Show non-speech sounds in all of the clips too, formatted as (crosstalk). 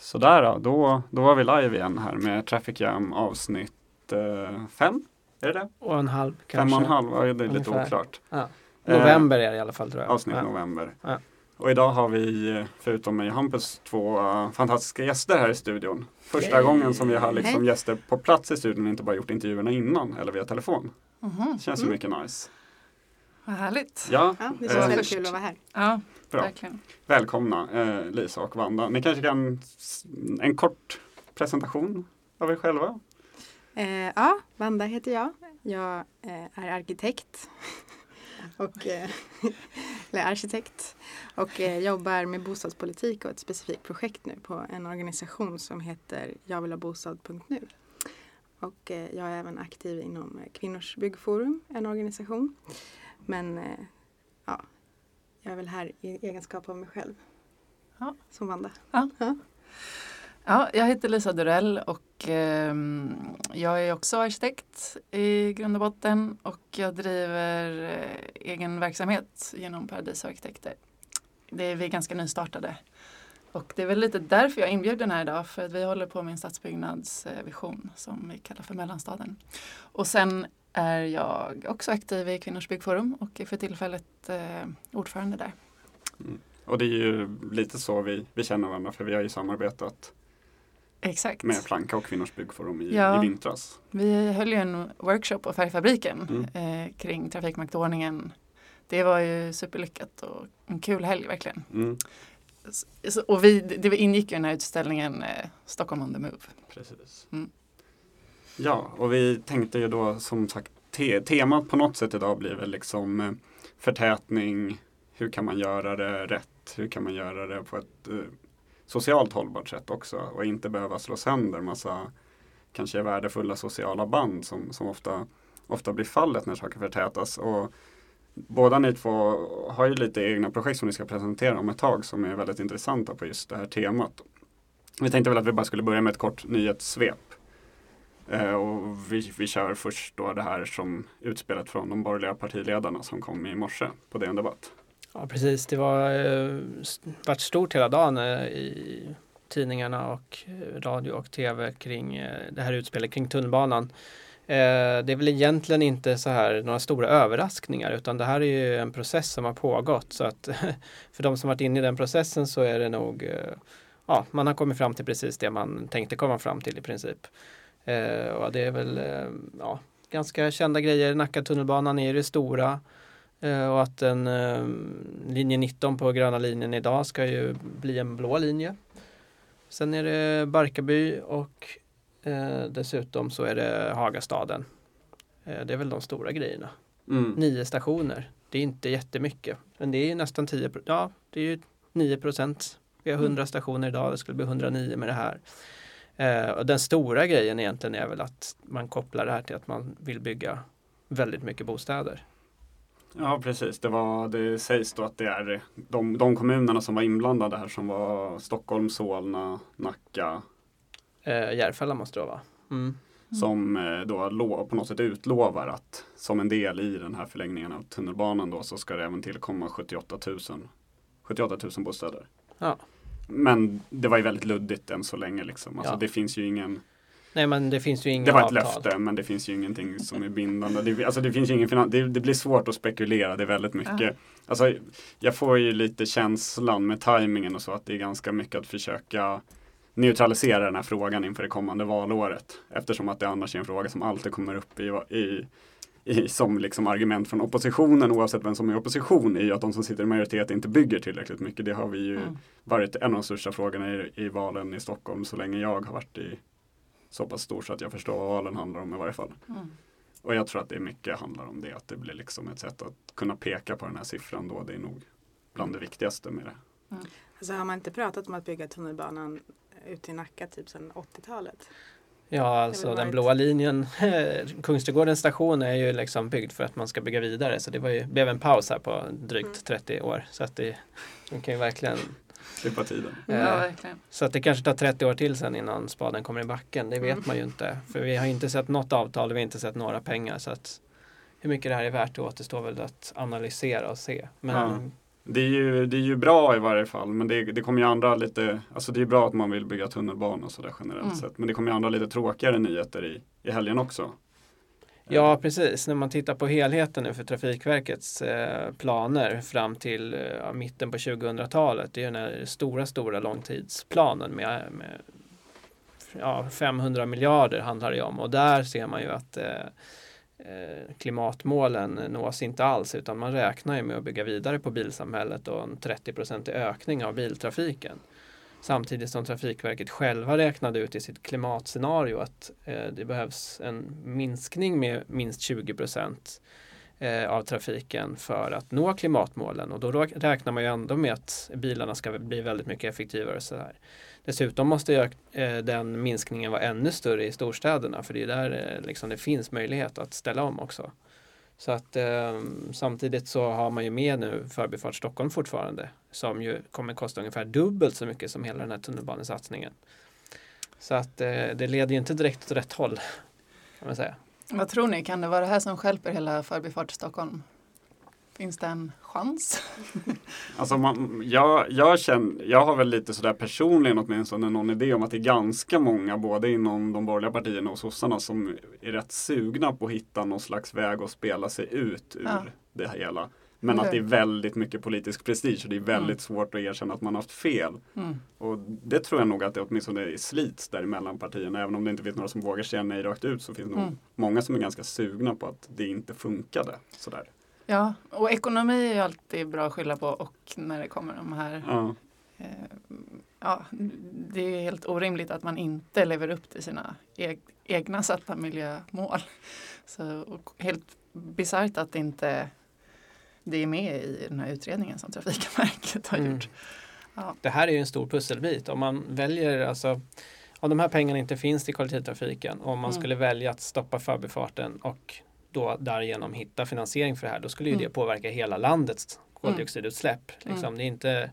Sådär då, då, då var vi live igen här med Traffic Jam avsnitt eh, fem. Är det det? Och en halv kanske. Fem och en halv, ja, det är lite Ungefär. oklart. Ja. Eh, November är det i alla fall tror jag. Avsnitt ja. november. Ja. Och idag har vi, eh, förutom mig och Hampus, två eh, fantastiska gäster här i studion. Första Yay. gången som vi har liksom Hej. gäster på plats i studion och inte bara gjort intervjuerna innan eller via telefon. Mhm. Känns ju Mm. mycket nice. Vad härligt. Ja, Ja, det Eh, känns väldigt först. kul att vara här. Ja, bra. verkligen. Välkomna eh, Lisa och Vanda. Ni kanske kan en kort presentation av er själva? Eh, ja, Vanda heter jag. Jag eh, är arkitekt. (laughs) och, eh, eller arkitekt. Och eh, jobbar med bostadspolitik och ett specifikt projekt nu på en organisation som heter Jag vill ha bostad.nu. Och eh, jag är även aktiv inom eh, Kvinnors byggforum, en organisation. Men eh, ja, jag är väl här i egenskap av mig själv. Ja. Som Vanda. Ja, jag heter Lisa Durell och ehm, jag är också arkitekt i grund och botten och jag driver eh, egen verksamhet genom Paradis Arkitekter. Det är vi ganska nystartade. Och det är väl lite därför jag är inbjuden här idag för att vi håller på med en stadsbyggnadsvision som vi kallar för Mellanstaden. Och sen är jag också aktiv i Kvinnors byggforum och är för tillfället eh, ordförande där. Och det är ju lite så vi, vi känner varandra för vi har ju samarbetat Exakt. med Planka och Kvinnors byggforum i, Ja. i vintras. Vi höll ju en workshop på Färgfabriken Mm. eh, kring trafikmaktordningen. Det var ju superlyckat och en kul helg verkligen. Mm, så- Och vi, det ingick ju i den här utställningen eh, Stockholm on the move. precis. Mm. Ja, och vi tänkte ju då som sagt te temat på något sätt idag blir väl liksom eh, förtätning. Hur kan man göra det rätt? Hur kan man göra det på ett eh, socialt hållbart sätt också och inte behöva slå sönder massa kanske värdefulla sociala band som, som ofta, ofta blir fallet när saker förtätas. Och båda ni två har ju lite egna projekt som ni ska presentera om ett tag som är väldigt intressanta på just det här temat. Vi tänkte väl att vi bara skulle börja med ett kort nyhetssvep. Eh, och vi, vi kör först då det här som utspelet från de borgerliga partiledarna som kom i morse på DN Debatt. Ja precis, det var eh, varit stort hela dagen eh, i tidningarna och eh, radio och tv kring eh, det här utspelet kring tunnelbanan. Eh, det är väl egentligen inte så här några stora överraskningar utan det här är ju en process som har pågått så att (laughs) för de som varit inne i den processen så är det nog eh, ja, man har kommit fram till precis det man tänkte komma fram till i princip. Eh, och det är väl eh, ja, ganska kända grejer. Nacka tunnelbanan är det stora. Eh, Och att en linje 19 på gröna linjen idag ska ju bli en blå linje. Sen är det Barkarby och eh, dessutom så är det Hagastaden. Eh, det är väl de stora grejerna. Mm. Nio stationer. Det är inte jättemycket. Men det är ju nästan 10 pro- Ja, det är ju 9 procent. Vi har 100 stationer idag. Det skulle bli 109 med det här. Eh, och den stora grejen egentligen är väl att man kopplar det här till att man vill bygga väldigt mycket bostäder. Ja precis, det, var, det sägs då att det är de, de kommunerna som var inblandade här som var Stockholm, Solna, Nacka Eh, Järfälla måste det vara. Mm. som eh, då på något sätt utlovar att som en del i den här förlängningen av tunnelbanan då så ska det även tillkomma 78 000, 78 000 bostäder. Ja. Men det var ju väldigt luddigt än så länge liksom. Alltså Ja. det finns ju ingen Nej men det finns ju inga Det var ett avtal. löfte men det finns ju ingenting som är bindande. Det, alltså det finns ju ingen finan- det, det blir svårt att spekulera, det är väldigt mycket. Alltså, jag får ju lite känslan med tajmingen och så att det är ganska mycket att försöka neutralisera den här frågan inför det kommande valåret. Eftersom att det annars är en fråga som alltid kommer upp i, i, i, som liksom argument från oppositionen oavsett vem som är i opposition är ju att de som sitter i majoritet inte bygger tillräckligt mycket. Det har vi ju Mm. varit en av de största frågorna i, i valen i Stockholm så länge jag har varit i så pass stor så att jag förstår vad valen handlar om i varje fall. Mm. Och jag tror att det är mycket handlar om det, att det blir liksom ett sätt att kunna peka på den här siffran då. Det är nog bland det viktigaste med det. Alltså har man inte pratat om att bygga tunnelbanan ut i Nacka typ sedan 80-talet? Ja alltså den blåa linjen (laughs) Kungsträdgårdens station är ju liksom byggd för att man ska bygga vidare så det var ju, blev en paus här på drygt Mm. 30 år. Så att det, de kan ju verkligen på tiden. Ja, Eh, verkligen. Så att det kanske tar 30 år till sen innan spaden kommer i backen. Det vet Mm. man ju inte. För vi har inte sett något avtal och vi har inte sett några pengar. Så att hur mycket det här är värt det återstår väl att analysera och se. Men Ja. Det är, ju, det är ju bra i varje fall men det, det kommer ju andra lite, alltså det är ju bra att man vill bygga tunnelbana och sådär generellt Mm. sett. Men det kommer ju andra lite tråkigare nyheter i, i helgen också. Ja, precis. När man tittar på helheten nu för Trafikverkets eh, planer fram till eh, mitten på 2000-talet. Det är den här stora, stora långtidsplanen med, med ja, 500 miljarder handlar det om. Och där ser man ju att eh, eh, Eh, klimatmålen nås inte alls utan man räknar ju med att bygga vidare på bilsamhället och en 30% ökning av biltrafiken. Samtidigt som Trafikverket själva räknade ut i sitt klimatscenario att eh, det behövs en minskning med minst 20 procent eh, av trafiken för att nå klimatmålen och då räknar man ju ändå med att bilarna ska bli väldigt mycket effektivare. och Så här. Dessutom måste eh, den minskningen vara ännu större i storstäderna för det är där eh, liksom det finns möjlighet att ställa om också. Så att eh, samtidigt så har man ju med nu Förbifart Stockholm fortfarande som ju kommer kosta ungefär dubbelt så mycket som hela den här tunnelbanesatsningen. Så att eh, det leder ju inte direkt åt rätt håll. Kan man säga. Vad tror ni, kan det vara det här som stjälper hela Förbifart Stockholm? Finns det en chans? (laughs) Alltså man, jag, jag, känner, jag har väl lite sådär personligen åtminstone någon idé om att det är ganska många både inom de borgerliga partierna och sossarna som är rätt sugna på att hitta någon slags väg att spela sig ut ur Ja. det hela. Men Okej. att det är väldigt mycket politisk prestige och det är väldigt svårt att erkänna att man har haft fel. Mm. Och det tror jag nog att det åtminstone slits där mellan partierna. Även om det inte finns några som vågar säga nej rakt ut så finns det nog Mm. många som är ganska sugna på att det inte funkade. Sådär. Ja, och ekonomi är ju alltid bra att skylla på och när det kommer de här Ja. eh, Ja, det är helt orimligt att man inte lever upp till sina eg- egna satta miljömål. Så, och helt bisarrt att inte det är med i den här utredningen som Trafikverket har Mm. gjort. Ja. Det här är ju en stor pusselbit. Om man väljer, alltså om de här pengarna inte finns till kollektivtrafiken, om man Mm. skulle välja att stoppa förbifarten och då därigenom hitta finansiering för det här, då skulle ju Mm. det påverka hela landets koldioxidutsläpp. Liksom. Mm. Det är inte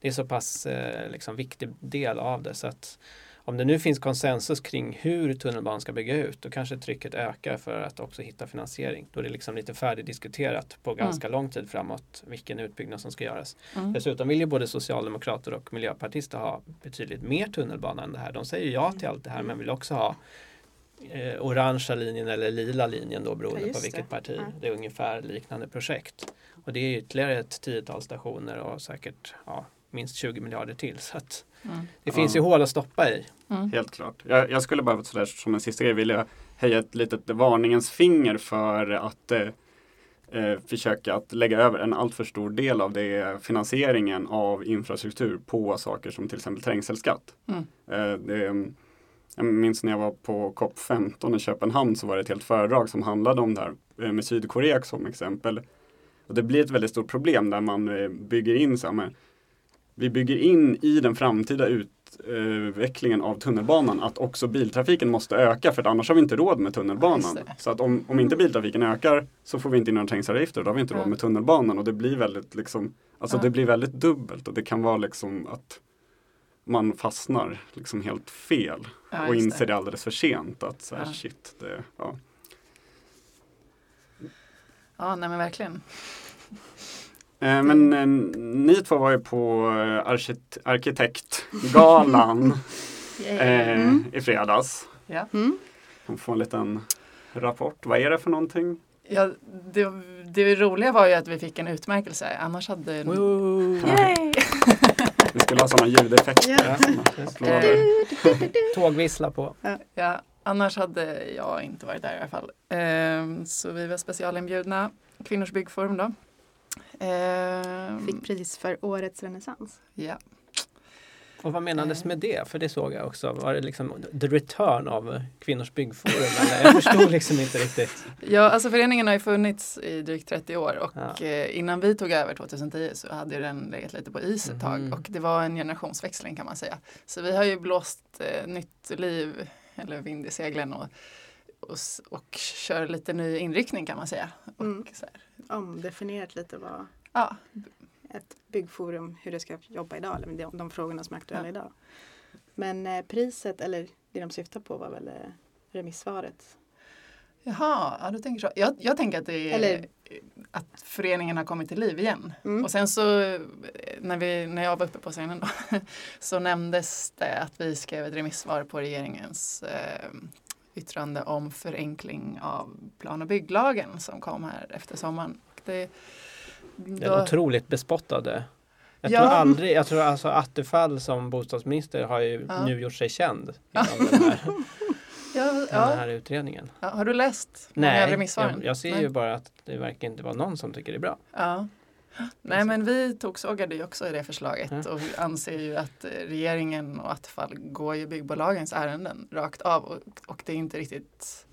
det är så pass eh, liksom, viktig del av det. Så att om det nu finns konsensus kring hur tunnelbanan ska bygga ut, då kanske trycket ökar för att också hitta finansiering. Då är det liksom lite färdigdiskuterat på ganska lång tid framåt vilken utbyggnad som ska göras. Mm. Dessutom vill ju både socialdemokrater och miljöpartister ha betydligt mer tunnelbana än det här. De säger ja till allt det här men vill också ha eh, orangea linjen eller lila linjen då beroende Ja, på vilket det. parti. Ja. Det är ungefär liknande projekt. Och det är ytterligare ett tiotal stationer och säkert ja, minst 20 miljarder till. Så att Mm. det finns ju hål att stoppa i. Mm. Helt klart. Jag, jag skulle bara sådär, som en sista grej vilja höja ett litet varningens finger för att eh, eh, försöka att lägga över en alltför stor del av det finansieringen av infrastruktur på saker som till exempel trängselskatt. Mm. Eh, det, jag minns när jag var på COP15 i Köpenhamn så var det ett helt föredrag som handlade om det här eh, med Sydkorea som exempel. Och det blir ett väldigt stort problem där man eh, bygger in så här, men vi bygger in i den framtida utvecklingen av tunnelbanan att också biltrafiken måste öka för annars har vi inte råd med tunnelbanan. så att om, om inte biltrafiken ökar så får vi inte in några trängselavgifter och då har vi inte Ja. råd med tunnelbanan och det blir väldigt liksom Alltså Ja. det blir väldigt dubbelt och det kan vara liksom att man fastnar liksom helt fel Ja, och inser det alldeles för sent att så här, Ja. shit, det, ja. Ja, nej men verkligen. Eh, Men eh, ni två var ju på eh, arkit- arkitektgalan (laughs) eh, Mm. i fredags. Ja. Mm. Man får en liten rapport. Vad är det för någonting? Ja, det, det roliga var ju att vi fick en utmärkelse, annars hade... Woo! Yay! Vi skulle ha sådana ljudeffekter. Ja. Tågvissla på. Ja, annars hade jag inte varit där i alla fall. Ehm, så vi var specialinbjudna, Kvinnors byggforum då. Ehm, Fick pris för årets renässans. ja. Och vad menades med det? För det såg jag också. Var det liksom the return av Kvinnors byggforum? Eller? Jag förstod liksom inte riktigt. ja, alltså föreningen har ju funnits i drygt 30 år och Ja. eh, innan vi tog över 2010 så hade den legat lite på is ett tag Mhm. och det var en generationsväxling kan man säga. Så vi har ju blåst eh, nytt liv eller vind i seglen och, och, och kör lite ny inriktning kan man säga. Och Mm. så här, Omdefinierat lite vad ja, ett byggforum, hur det ska jobba idag, eller de, de frågorna som är aktuella Ja. idag. Men eh, priset, eller det de syftar på var väl eh, remissvaret. Jaha, ja, du tänker så. Jag, jag tänker att det är Eller- att föreningen har kommit till liv igen. Mm. Och sen så eh, när, vi, när jag var uppe på scenen då, (laughs) så nämndes det att vi skrev ett remissvar på regeringens eh, yttrande om förenkling av plan och bygglagen som kom här efter sommaren. Och Det, Den då, otroligt bespottade. Jag Ja. tror aldrig, jag tror alltså Attefall som bostadsminister har ju Ja. nu gjort sig känd genom den här, (laughs) ja, den här utredningen. har du läst Nej, remissvaren? jag, jag ser Nej. ju bara att det verkar inte vara någon som tycker det är bra. Ja. Nej men vi toksågade ju också i det förslaget och vi anser ju att eh, regeringen och Attefall går ju byggbolagens ärenden rakt av och, och det är inte riktigt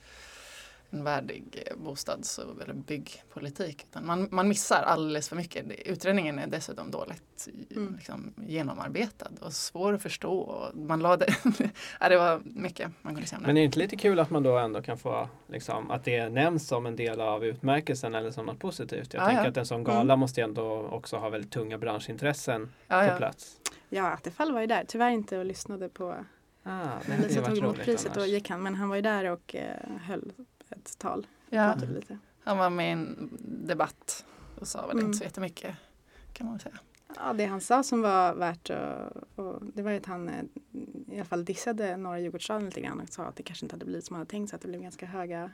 en värdig eh, bostads eller byggpolitik. Utan man, man missar alldeles för mycket. Utredningen är dessutom dåligt i- Mm. liksom, genomarbetad och svår att förstå. Och man lade, (laughs) ja, det var mycket man kunde säga. Men är det inte lite kul att man då ändå kan få liksom, att det nämns som en del av utmärkelsen eller som något positivt? Jag Ja, tänker ja. att en sån gala måste ju ändå också ha väldigt tunga branschintressen ja, på ja. plats. Ja, Attefall var ju där. Tyvärr inte och lyssnade på Ah, det Lisa tog emot priset. Annars. gick han, men han var ju där och eh, höll ett tal. Ja, lite. han var med i en debatt och sa väl Mm. inte så jättemycket kan man säga. Ja, det han sa som var värt att, och det var ju att han eh, i alla fall dissade norra Djurgårdsstaden lite grann och sa att det kanske inte hade blivit som man hade tänkt sig, att det blev ganska höga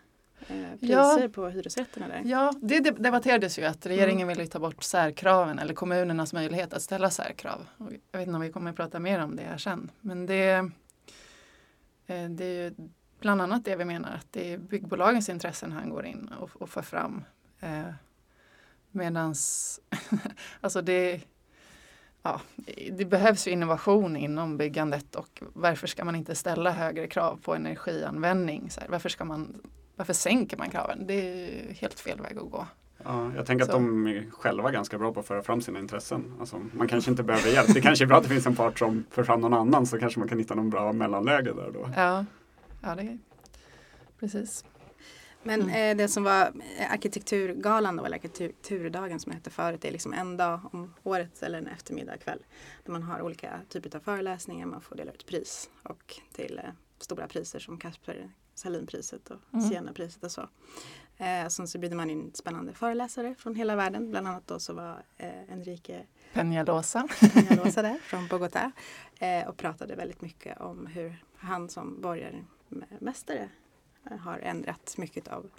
eh, priser Ja. på hyresrätterna där. Ja, det de- debatterades ju att regeringen ville ta bort särkraven eller kommunernas möjlighet att ställa särkrav. Och Jag vet inte om vi kommer att prata mer om det här sen. Men det, eh, det är ju bland annat det vi menar att det är byggbolagens intressen han går in och, och för fram. Eh, medans, (laughs) alltså det, ja, det behövs ju innovation inom byggandet och varför ska man inte ställa högre krav på energianvändning? Så här, varför, ska man, varför sänker man kraven? Det är helt fel väg att gå. Ja, jag tänker att Så. de är själva ganska bra på att föra fram sina intressen. Alltså, man kanske inte behöver hjälp. Det kanske är bra att det finns en part som för fram någon annan så kanske man kan hitta någon bra mellanläge där då. Ja, ja det är precis. Men Mm. eh, det som var eh, arkitekturgalan då, eller arkitekturdagen som det hette förut, det är liksom en dag om året eller en eftermiddag kväll. Där man har olika typer av föreläsningar, man får dela ut pris och till eh, stora priser som Kasper Sahlin-priset och Mm. Siena-priset och så. Eh, sen så bjuder man in spännande föreläsare från hela världen. Bland annat då så var eh, Enrique Peñalosa. Peñalosa där från Bogotá eh, och pratade väldigt mycket om hur han som borgarmästare eh, har ändrat mycket av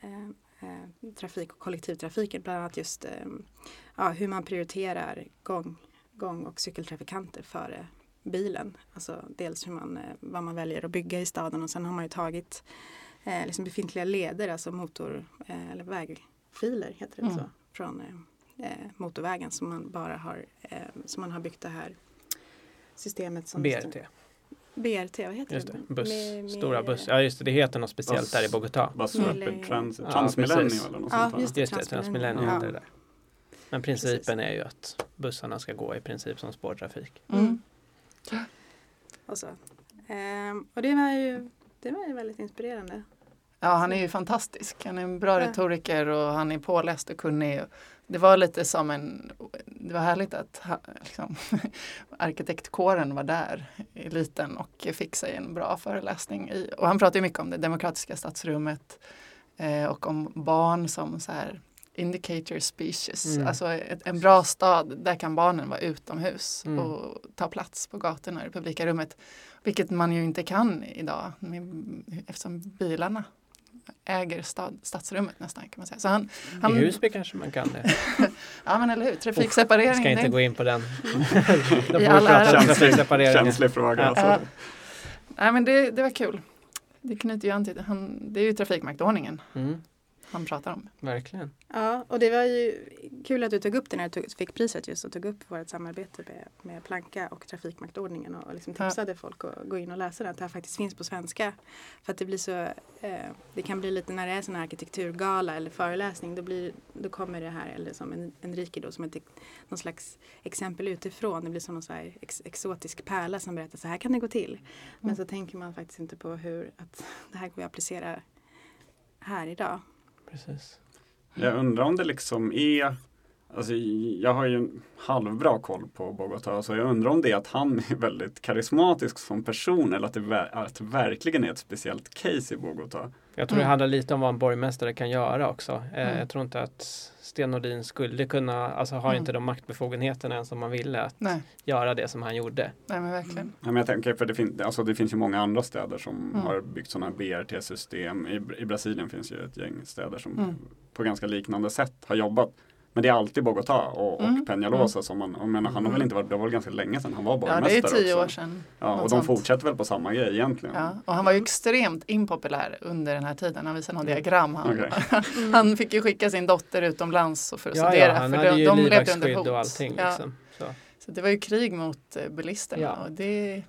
eh, eh, trafik och kollektivtrafiken. Bland annat just ja, hur man prioriterar gång, gång och cykeltrafikanter före bilen. Alltså dels hur man, vad man väljer att bygga i staden och sen har man ju tagit eh, liksom befintliga leder, alltså motor eh, eller vägfiler heter det Mm. så, från eh, motorvägen som man bara har, som man har byggt det här systemet som BRT, BRT, vad heter just det? det. Buss, Med- med- stora buss. Ja just det, det heter något speciellt Bus. där i Bogotá. Bus Mille- Rapid Trans Ja, Transmillennium precis. eller något Ja, sånt just det. Just det, Transmillennium. Transmillennium Ja. det där. Men principen är ju att bussarna ska gå i princip som spårtrafik. Mm. Och, så. Ehm, och det var ju det var ju väldigt inspirerande. Ja, han är ju fantastisk. Han är en bra Ja. retoriker och han är påläst och kunnig. Det var lite som en, det var härligt att liksom, (laughs) arkitektkåren var där, eliten, och fick sig en bra föreläsning. I, och han pratar ju mycket om det demokratiska stadsrummet eh, och om barn som så här indicator species. Mm. Alltså ett, en bra stad, där kan barnen vara utomhus Mm. och ta plats på gatorna i det publika rummet. Vilket man ju inte kan idag med, eftersom bilarna äger stad, stadsrummet nästan kan man säga. Så han, han, I Husby kanske man kan det. (laughs) Ja men eller hur, trafikseparering. Ska inte det- gå in på den. (laughs) Då får I alla trafiksepareringen. Känslig fråga. Ja. Alltså. Ja. Nej men det, det var kul. Det knyter ju an till, han, det är ju trafikmaktordningen Mm, han pratar om. verkligen. Ja, och det var ju kul att du tog upp det när du tog, fick priset just och tog upp vårt samarbete med, med Planka och Trafikmaktordningen och liksom Ja. tipsade folk att gå in och läsa den, att det här faktiskt finns på svenska. För att det blir så, eh, det kan bli lite när det är sån här arkitekturgala eller föreläsning, då, blir, då kommer det här, eller som en, Enrique då, som ett, någon slags exempel utifrån, det blir som någon så här ex, exotisk pärla som berättar så här kan det gå till. Men Mm. så tänker man faktiskt inte på hur att (laughs) det här går att applicera här idag. Precis. Jag undrar om det liksom är Alltså, jag har ju en halvbra koll på Bogotá så jag undrar om det är att han (laughs) är väldigt karismatisk som person eller att det, ver- att det verkligen är ett speciellt case i Bogotá. Jag tror det Mm. handlar lite om vad en borgmästare kan göra också. Eh, Mm. Jag tror inte att Sten Nordin skulle kunna, alltså har Mm. inte de maktbefogenheterna än som man ville att Nej, göra det som han gjorde. nej men verkligen. Ja, men jag tänker, för det, fin- alltså, det finns ju många andra städer som Mm. har byggt sådana BRT-system. I, I Brasilien finns ju ett gäng städer som Mm. på ganska liknande sätt har jobbat. Men det är alltid Bogotá och, och Mm. Peñalosa som man, jag menar, han har väl inte varit, det var väl ganska länge sedan han var Ja, borgmästare det är tio också. år sedan. Ja, och något de sånt. fortsätter väl på samma grej egentligen. Ja, och han var ju extremt impopulär under den här tiden. Han visade någon diagram. Han, Okej. (laughs) han fick ju skicka sin dotter utomlands för att Ja, studera. ja, han för hade de, ju de levde under hot. och allting. Ja, Liksom. Så. så det var ju krig mot eh, bilisterna. Ja. Och det,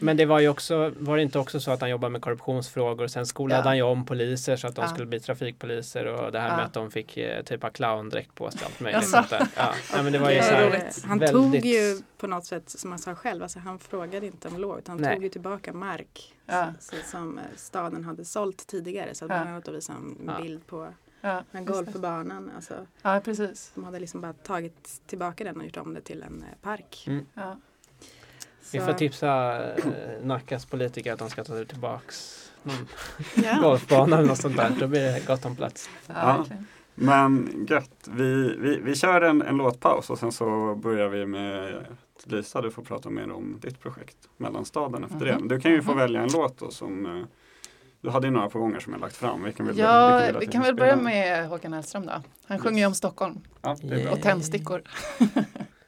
Men det var ju också, var det inte också så att han jobbade med korruptionsfrågor och sen skolade Ja. han ju om poliser så att de Ja. skulle bli trafikpoliser och det här Ja. med att de fick eh, typ ha clowndräkt på sig och allt möjligt där. Ja. Nej, men det var ju så här. Han väldigt- tog ju på något sätt, som han sa själv, alltså han frågade inte om lov utan han Nej. tog ju tillbaka mark Ja. så, så, som eh, staden hade sålt tidigare. Så att Ja. bland annat då visade han en Ja. bild på ja, en just det. golfbanan. Alltså, ja, precis. de hade liksom bara tagit tillbaka den och gjort om det till en eh, park. Mm. Ja. Vi Så- får tipsa eh, Nackas politiker att de ska ta tillbaks någon (laughs) Ja. golfbana eller något sånt där. Då blir det gott om plats. Ja, Ja. Men gött, vi, vi, vi kör en, en låtpaus och sen så börjar vi med Lisa, du får prata mer om ditt projekt Mellanstaden efter Mhm. det. Du kan ju få Mhm. välja en låt då som eh, du hade ju några på gånger som jag lagt fram. Vilken vill Ja, vilken vill vi kan väl börja med Håkan Hellström då. Han sjunger ju om Stockholm Ja, det är bra. Yeah. och tändstickor. (laughs) (laughs)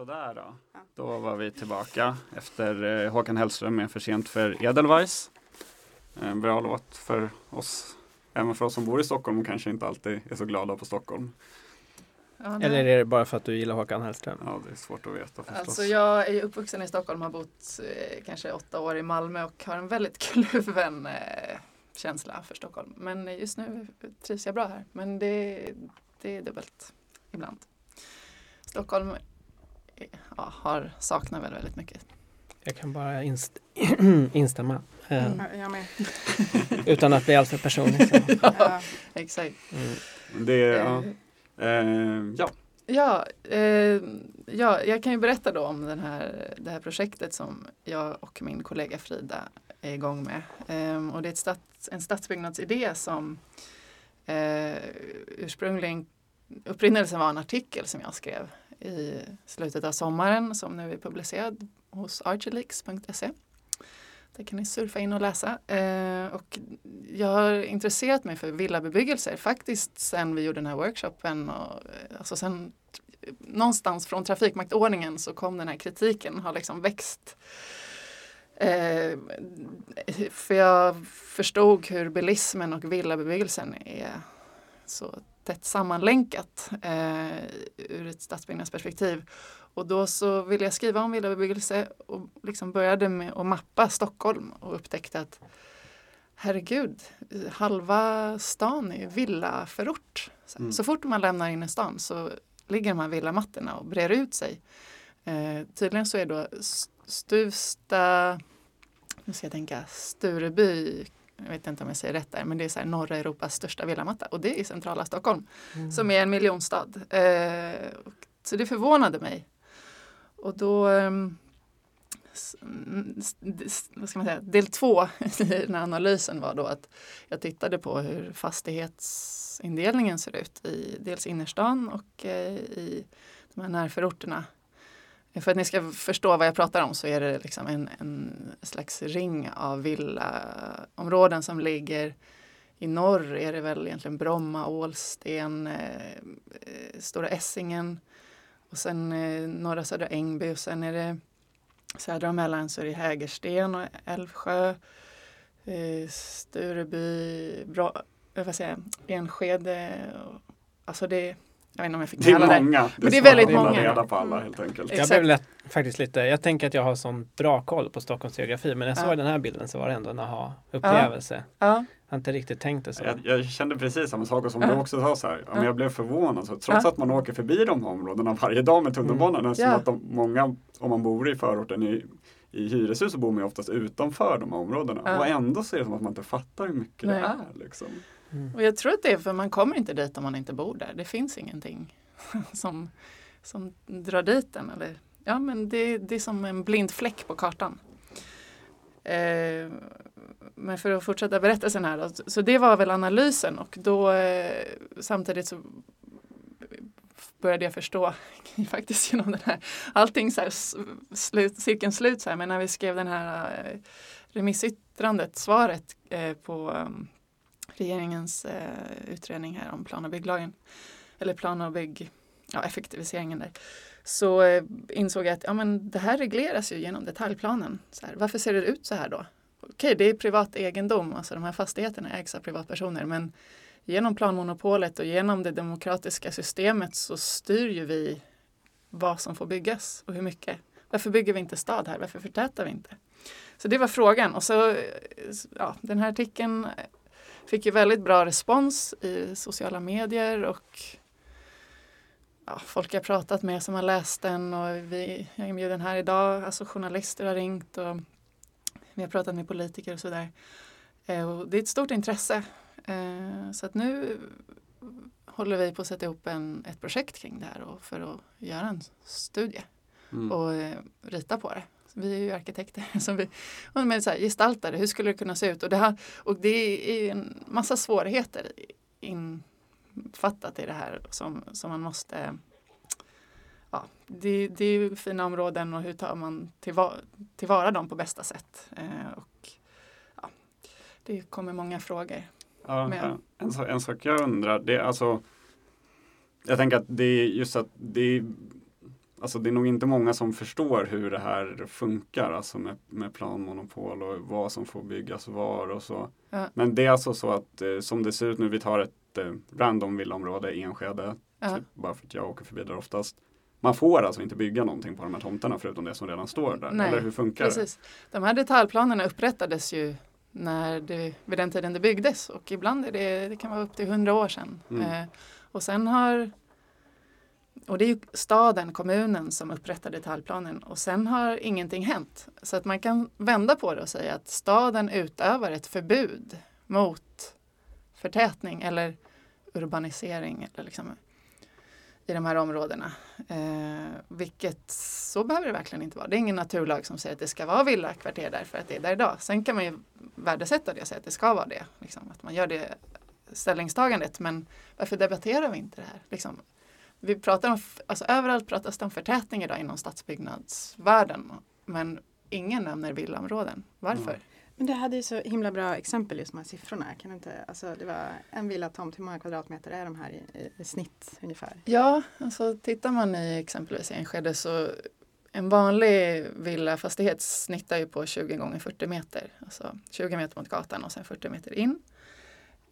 Sådär då. Ja. Då var vi tillbaka efter eh, Håkan Hellström med För sent för Edelweiss. En bra låt för oss, även för oss som bor i Stockholm och kanske inte alltid är så glada på Stockholm. Ja. Eller är det bara för att du gillar Håkan Hellström? Ja, det är svårt att veta förstås. Alltså jag är uppvuxen i Stockholm, har bott eh, kanske åtta år i Malmö och har en väldigt (laughs) kluven eh, känsla för Stockholm. Men just nu trivs jag bra här. Men det, det är dubbelt ibland. Stockholm eh, ja, har, saknar väl väldigt mycket. Jag kan bara inst (clears throat) instämma. Eh, Mm. Ja, jag med. (laughs) Utan att bli alltför personlig. Så. (laughs) Ja. Exakt. Mm. Det, ja. Eh, Eh, ja, Ja, eh, ja, jag kan ju berätta då om den här, det här projektet som jag och min kollega Frida är igång med. Ehm, och det är ett stats, en stadsbyggnadsidé som eh, ursprungligen upprinnelsen var en artikel som jag skrev i slutet av sommaren som nu är publicerad hos archelix.se. Där kan ni surfa in och läsa. Eh, och jag har intresserat mig för villabebyggelser faktiskt sen vi gjorde den här workshopen. Och, eh, alltså sen, någonstans från trafikmaktordningen så kom den här kritiken, har liksom växt. Eh, för jag förstod hur bilismen och villabebyggelsen är så tätt sammanlänkat eh, ur ett stadsbyggnadsperspektiv. Och då så ville jag skriva om villabebyggelse och liksom började med att mappa Stockholm och upptäckte att herregud, halva stan är villaförort. Så, Mm. så fort man lämnar in i stan så ligger de här villamattorna och brer ut sig. Eh, tydligen så är då Stuvsta, nu ska jag tänka, Stureby, jag vet inte om jag säger rätt där, men det är så här norra Europas största villamatta och det är i centrala Stockholm som är en miljonstad. Eh, så det förvånade mig. Och då, ehm, mm, vad ska man säga, del två (laughs) i den här analysen var då att jag tittade på hur fastighetsindelningen ser ut i dels innerstan och eh, i de här närförorterna. För att ni ska förstå vad jag pratar om så är det liksom en, en slags ring av villaområden som ligger i norr är det väl egentligen Bromma, Ålsten, eh, eh Stora Essingen och sen eh, norra södra Ängby och sen är det södra och mellan så är det Hägersten och Älvsjö, eh, Stureby, Bra, eh, vad säger jag, Enskede. Och, alltså det, jag vet inte om jag fick det alla är många. Men det är väldigt många. reda på alla Mm. helt enkelt. Jag Exakt. blev lätt, faktiskt lite, jag tänker att jag har sån bra koll på Stockholms geografi men när jag Ja. såg den här bilden så var det ändå en aha-upplevelse. Ja, Jag har inte riktigt tänkt det så. Jag, jag kände precis samma sak som Ja. du också sa så här. Ja, men Ja. jag blev förvånad. Så trots Ja. att man åker förbi de här områdena varje dag med tunnelbanan. Mm. Ja. att de, många, om man bor i förorten i, i hyreshus så bor man ju oftast utanför de här områdena. Ja. Och ändå så är det som att man inte fattar hur mycket Nej. det är. Liksom. Mm. Och jag tror att det är för man kommer inte dit om man inte bor där. Det finns ingenting (laughs) som, som drar dit en. Eller, ja, men det, det är som en blind fläck på kartan. Eh, men för att fortsätta berättelsen här. Då, så det var väl analysen och då eh, samtidigt så började jag förstå (laughs) faktiskt genom den här allting så här slut, cirkeln slut så här men när vi skrev den här eh, remissyttrandet, svaret eh, på regeringens eh, utredning här om plan och bygglagen eller plan och bygg, ja, effektiviseringen där så eh, insåg jag att ja, men det här regleras ju genom detaljplanen. Så här, varför ser det ut så här då? Okej, det är privat egendom, alltså de här fastigheterna ägs av privatpersoner men genom planmonopolet och genom det demokratiska systemet så styr ju vi vad som får byggas och hur mycket. Varför bygger vi inte stad här? Varför förtätar vi inte? Så det var frågan och så eh, ja, den här artikeln fick ju väldigt bra respons i sociala medier och ja, folk jag pratat med som har läst den och vi, jag är inbjuden här idag, alltså journalister har ringt och vi har pratat med politiker och sådär. Eh, det är ett stort intresse. Eh, så att nu håller vi på att sätta ihop en, ett projekt kring det här och för att göra en studie Mm. och eh, rita på det. Vi är ju arkitekter (laughs) som vi och men så här, gestaltar det. Hur skulle det kunna se ut? Och det, här, och det är en massa svårigheter infattat i det här som, som man måste Ja, det, det är ju fina områden och hur tar man tillvara, tillvara dem på bästa sätt? Eh, och ja, Det kommer många frågor. Ja, en, en sak jag undrar, det är alltså Jag tänker att det är just att det är, alltså det är nog inte många som förstår hur det här funkar, alltså med, med planmonopol och vad som får byggas var och så. Ja. Men det är alltså så att eh, som det ser ut nu, vi tar ett eh, random villaområde Enskede, Ja. typ, bara för att jag åker förbi där oftast. Man får alltså inte bygga någonting på de här tomterna förutom det som redan står där, Nej, eller hur funkar det? Precis. De här detaljplanerna upprättades ju när det, vid den tiden det byggdes och ibland är det, det kan vara upp till hundra år sedan. Mm. Eh, och sen har och det är ju staden, kommunen som upprättar detaljplanen och sen har ingenting hänt. Så att man kan vända på det och säga att staden utövar ett förbud mot förtätning eller urbanisering eller liksom i de här områdena. Eh, vilket så behöver det verkligen inte vara. Det är ingen naturlag som säger att det ska vara villakvarter där för att det är där idag. Sen kan man ju värdesätta det och säga att det ska vara det. Liksom, att man gör det ställningstagandet. Men varför debatterar vi inte det här? Liksom, vi pratar om, alltså överallt pratas det om förtätning idag inom stadsbyggnadsvärlden. Men ingen nämner villaområden. Varför? Mm. Men du hade ju så himla bra exempel just här siffrorna. Kan inte, alltså det var en villatomt, hur många kvadratmeter är de här i, i, i snitt ungefär? Ja, alltså tittar man i exempelvis Enskede så en vanlig villafastighet snittar ju på 20 gånger 40 meter. Alltså 20 meter mot gatan och sen 40 meter in.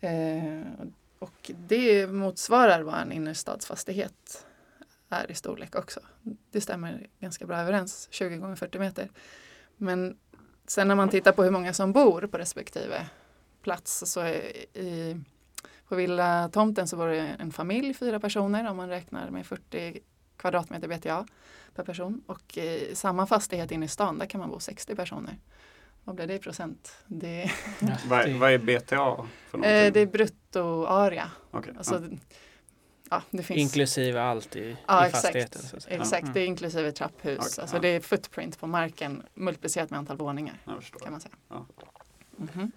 Eh, och det motsvarar vad en innerstadsfastighet är i storlek också. Det stämmer ganska bra överens, 20 gånger 40 meter. Men sen när man tittar på hur många som bor på respektive plats så i, på villatomten så var det en familj, fyra personer om man räknar med 40 kvadratmeter BTA per person. Och i samma fastighet inne i stan där kan man bo 60 personer. Vad blir det i procent? Det, Vad, det- vad är BTA för någonting? eh, det är bruttoarea. Okej, Alltså, ja. ja, det finns, Inklusive allt i, Ja, i exakt. fastigheten. Så att säga. Exakt, Mm. det är inklusive trapphus. Okej, alltså ja. det är footprint på marken multiplicerat med antal våningar kan man säga. Ja. Mhm.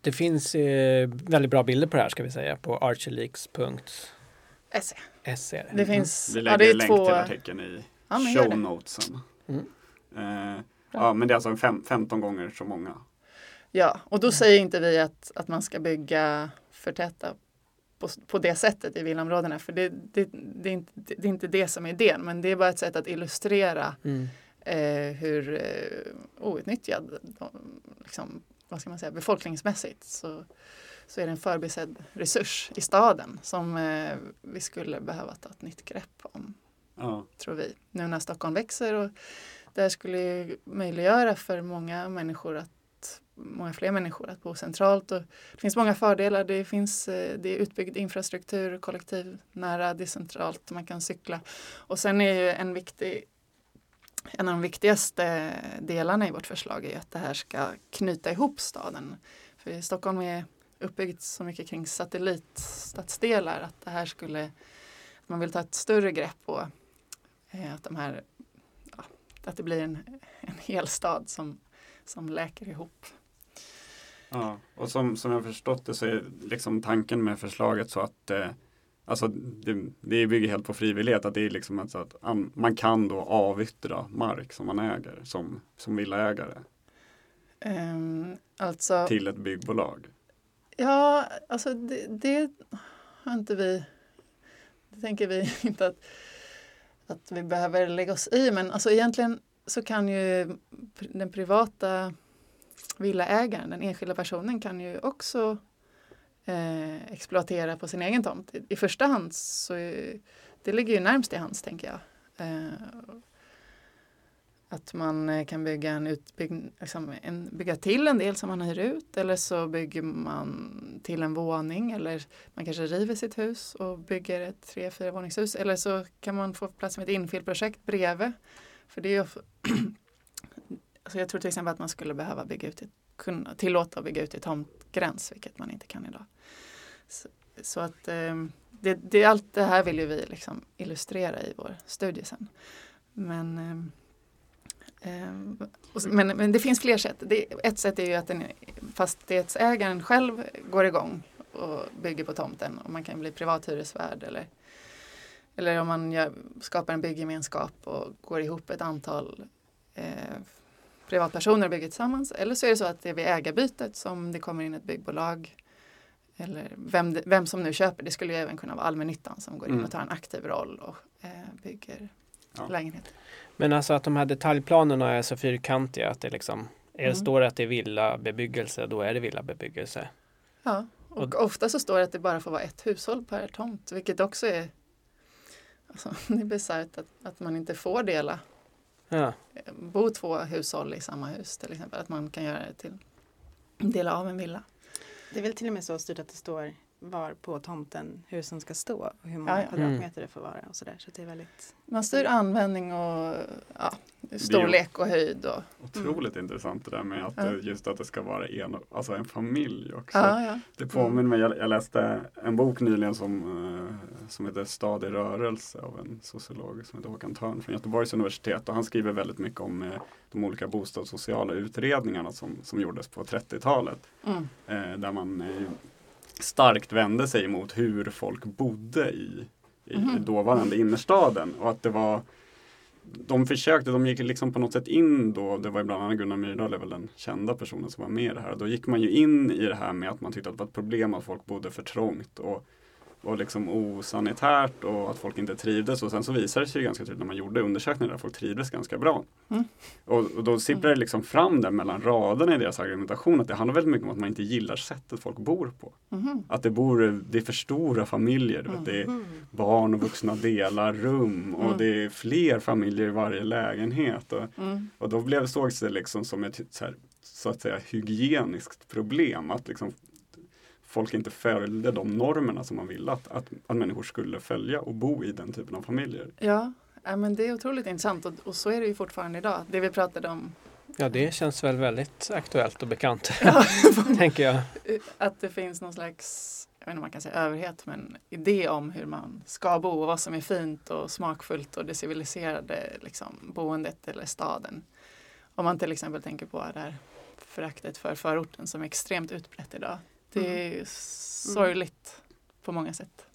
Det finns eh, väldigt bra bilder på det här ska vi säga på archerleaks.se. SE. är Det finns, Vi ja, lägger det är länk två, till artikeln i Ja, show det. notesen. Mm. Eh, ja, men det är alltså fem, 15 gånger så många. Ja, och då säger inte vi att, att man ska bygga förtäta på, på det sättet i villaområdena. För det, det, det, är inte, det är inte det som är idén, men det är bara ett sätt att illustrera Mm. eh, hur eh, outnyttjad, de, liksom, vad ska man säga, befolkningsmässigt så, så är det en förbisedd resurs i staden som eh, vi skulle behöva ta ett nytt grepp om Ja, tror vi. Nu när Stockholm växer och det här skulle möjliggöra för många människor att många fler människor att bo centralt. Och det finns många fördelar. Det finns eh, det är utbyggd infrastruktur, kollektiv, nära, det är centralt, man kan cykla. Och sen är ju en viktig en av de viktigaste delarna i vårt förslag är ju att det här ska knyta ihop staden. För Stockholm är uppbyggt så mycket kring satellitstadsdelar att det här skulle man vill ta ett större grepp på eh, att de här ja, att det blir en, en hel stad som, som läker ihop. ja. och som, som jag förstått det så är liksom tanken med förslaget så att eh, Alltså det, det bygger helt på frivillighet, att det är liksom att, så att an, man kan då avyttra mark som man äger som, som villaägare Ehm, alltså, till ett byggbolag. ja, alltså det, det har inte vi, det tänker vi (laughs) inte att, att vi behöver lägga oss i, men alltså egentligen så kan ju den privata villaägaren, den enskilda personen kan ju också eh, exploatera på sin egen tomt. I, i första hand så det ligger ju närmst i hands tänker jag. Eh, att man eh, kan bygga en utbygg, liksom en, bygga till en del som man hyr ut eller så bygger man till en våning eller man kanske river sitt hus och bygger ett tre, fyra våningshus eller så kan man få plats med ett infillprojekt bredvid. För det är ju, (clears throat) alltså jag tror till exempel att man skulle behöva bygga ut, ett, kunna tillåta att bygga ut i tomtgräns vilket man inte kan idag. Så, så att ehm, det, det, allt det här vill ju vi liksom illustrera i vår studie sen. Men ehm, eh, Ehm, och så- men, men det finns fler sätt. Det, ett sätt är ju att den fastighetsägaren själv går igång och bygger på tomten och man kan bli privat hyresvärd eller, eller om man gör, skapar en byggemenskap och går ihop ett antal eh, privatpersoner och bygger tillsammans. Eller så är det så att det är vid ägarbytet som det kommer in ett byggbolag eller vem, vem som nu köper. Det skulle ju även kunna vara allmännyttan som går in Mm. och tar en aktiv roll och eh, bygger Ja. lägenheter. Men alltså att de här detaljplanerna är så fyrkantiga att det liksom är, Mm. står det att det är villabebyggelse, då är det villabebyggelse. Ja, och ofta så står det att det bara får vara ett hushåll per tomt, vilket också är alltså, (laughs) det är bisarrt att, att man inte får dela, Ja. bo två hushåll i samma hus till exempel, att man kan göra det till dela av en villa. Det är väl till och med så styrt att det står var på tomten husen ska stå och hur många Ja, ja. kvadratmeter det får vara och sådär. Så det är väldigt Man styr användning och ja, storlek och höjd. Och, Otroligt intressant det där med att Ja. eh, just att det ska vara en, alltså en familj också. ja, ja. Det påminner mig, jag, jag läste en bok nyligen som, eh, som heter Stad i rörelse av en sociolog som heter Håkan Törn från Göteborgs universitet och han skriver väldigt mycket om eh, de olika bostadssociala utredningarna som, som gjordes på 30-talet. Mm. Eh, där man starkt vände sig mot hur folk bodde i, i Mhm. dåvarande innerstaden och att det var de försökte, de gick liksom på något sätt in då, det var ju bland annat Gunnar Myrdal är väl den kända personen som var med i det här. Då gick man ju in i det här med att man tyckte att det var ett problem att folk bodde för trångt och, och liksom osanitärt och att folk inte trivdes. Och sen så visade det sig ganska tydligt när man gjorde undersökningar att folk trivdes ganska bra. Mm. Och, och då sipprar det liksom fram där mellan raderna i deras argumentation att det handlar väldigt mycket om att man inte gillar sättet folk bor på. Mhm. Att det bor, det är för stora familjer. Vet, det är mm. barn och vuxna delar rum och Mm. det är fler familjer i varje lägenhet. Och, Mm. och då blev, sågs det liksom som ett så, här, så att säga hygieniskt problem. Att liksom folk inte följde de normerna som man ville att, att, att människor skulle följa och bo i den typen av familjer. Ja, ja, men det är otroligt intressant och, och så är det ju fortfarande idag. Det vi pratade om, ja, det känns väl väldigt aktuellt och bekant, (laughs) Ja. (laughs) tänker jag. att det finns någon slags, jag vet inte om man kan säga överhet, men idé om hur man ska bo och vad som är fint och smakfullt och det civiliserade liksom, boendet eller staden. Om man till exempel tänker på det här föraktet för förorten som är extremt utbrett idag. Det är sorgligt på många sätt.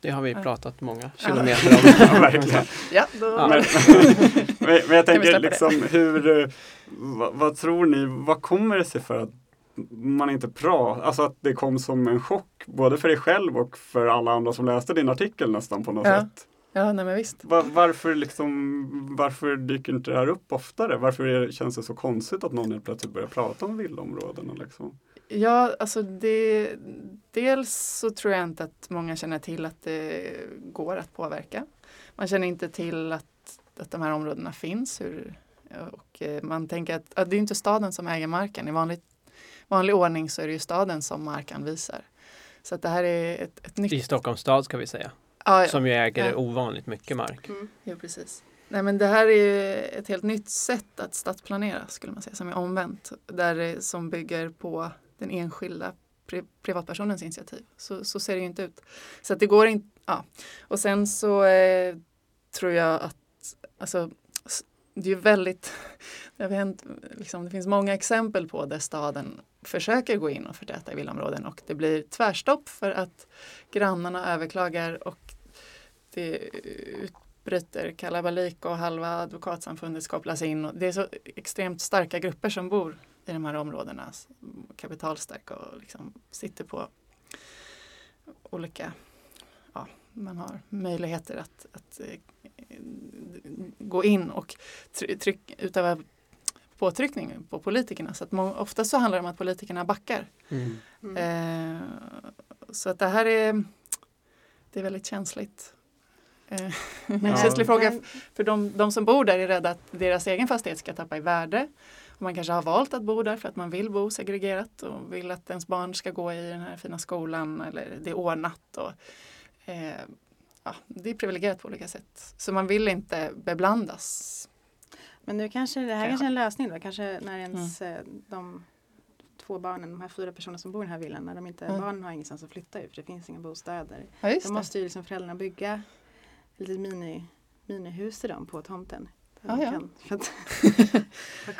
Det har vi pratat många kilometer om. (laughs) Ja, verkligen. Ja, då, Ja. Men, (laughs) men, jag tänker liksom hur, eh, vad, vad tror ni, vad kommer det sig för att man inte pratar, alltså att det kom som en chock både för dig själv och för alla andra som läste din artikel nästan på något Ja. sätt. ja, nej men visst. Va- varför, liksom, varför dyker inte det här upp oftare? Varför är, det- känns det så konstigt att någon helt plötsligt börjar prata om villaområdena? Liksom? Ja, alltså det, dels så tror jag inte att många känner till att det går att påverka. Man känner inte till att, att de här områdena finns. Hur, och eh, man tänker att, att det är inte staden som äger marken. I vanlig, vanlig ordning så är det ju staden som markanvisar. Så att det här är ett, ett nytt... I Stockholms stad ska vi säga. Ja, ja. Som ju äger Ja. ovanligt mycket mark. Mm. Jo, precis. Nej, men det här är ju ett helt nytt sätt att stadsplanera skulle man säga, som är omvänt. Där som bygger på den enskilda pri privatpersonens initiativ. Så, så ser det ju inte ut. Så att det går inte, ja. Och sen så eh, tror jag att, alltså, det är väldigt, (laughs) det har hänt, liksom, det finns många exempel på där staden försöker gå in och förtäta i villaområden och det blir tvärstopp för att grannarna överklagar och det utbryter kalabalik och halva advokatsamfundet kopplas in. Och det är så extremt starka grupper som bor i de här områdena. Kapitalstarka och liksom sitter på olika, ja, man har möjligheter att, att eh, gå in och try- tryck, utöva påtryckning på politikerna. Så att må, ofta så handlar det om att politikerna backar. Mm. Mm. Eh, så att det här är, det är väldigt känsligt. Eh, (laughs) en Men- känslig fråga för de, de som bor där är rädda att deras egen fastighet ska tappa i värde. Man kanske har valt att bo där för att man vill bo segregerat och vill att ens barn ska gå i den här fina skolan eller det är ordnat. Och, eh, ja, det är privilegierat på olika sätt. Så man vill inte beblandas. Men nu kanske det här Ja. kanske är en lösning då. Kanske när ens eh, de två barnen, de här fyra personerna som bor i den här villan, när de inte, Mm. barnen har ingenstans att flytta ut för det finns inga bostäder. Ja, Då måste ju liksom föräldrarna bygga ett litet mini, minihus till dem på tomten. Ja, ja. kan- (laughs)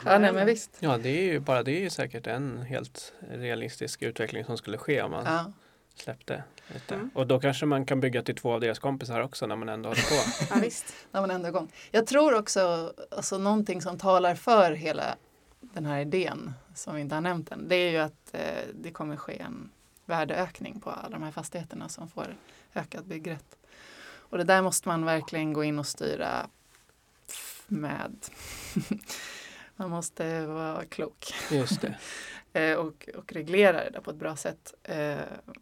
Ja, nej, men visst. Ja, det är ju bara det är ju säkert en helt realistisk utveckling som skulle ske om man Ja. släppte lite. Mm. Och då kanske man kan bygga till två av deras kompisar också när man ändå håller på. (laughs) Ja, visst. när man ändå är igång. Jag tror också, alltså någonting som talar för hela den här idén, som vi inte har nämnt än, det är ju att eh, det kommer ske en värdeökning på alla de här fastigheterna som får ökad byggrätt. Och det där måste man verkligen gå in och styra med. (laughs) man måste vara klok Just det. (laughs) eh, och, och reglera det där på ett bra sätt. Eh,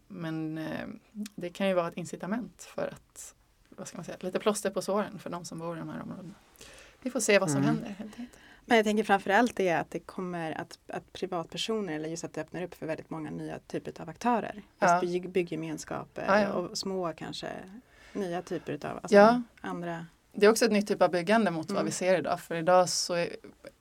men eh, det kan ju vara ett incitament för att, vad ska man säga, lite plåster på såren för de som bor i de här områdena. Vi får se vad som Mm. händer helt enkelt. Men jag tänker framförallt det att det kommer att, att privatpersoner eller just att det öppnar upp för väldigt många nya typer av aktörer. Ja. Bygg, byggemenskaper Ja, ja. och små kanske nya typer av alltså Ja. andra. Det är också ett nytt typ av byggande mot vad Mm. vi ser idag. För idag så är,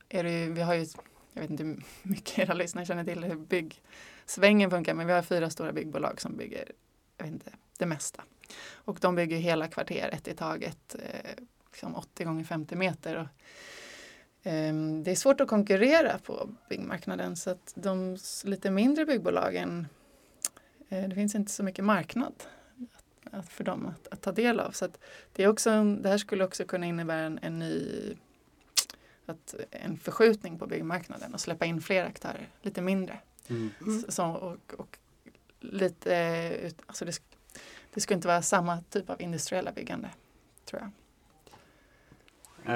är det ju, vi har ju, jag vet inte hur (laughs) mycket era lyssnare känner till hur byggsvängen funkar, men vi har fyra stora byggbolag som bygger, jag vet inte, det mesta. Och de bygger hela kvarter, ett i taget, eh, liksom 80 gånger 50 meter. Och, ehm, det är svårt att konkurrera på byggmarknaden så att de lite mindre byggbolagen, eh, det finns inte så mycket marknad att, för dem att, att ta del av. Så att det, är också, en- det här skulle också kunna innebära en, en ny att, en förskjutning på byggmarknaden och släppa in fler aktörer, lite mindre. Mm. Mm. Så, och, och lite, ut- alltså det, det ska inte vara samma typ av industriella byggande, tror jag.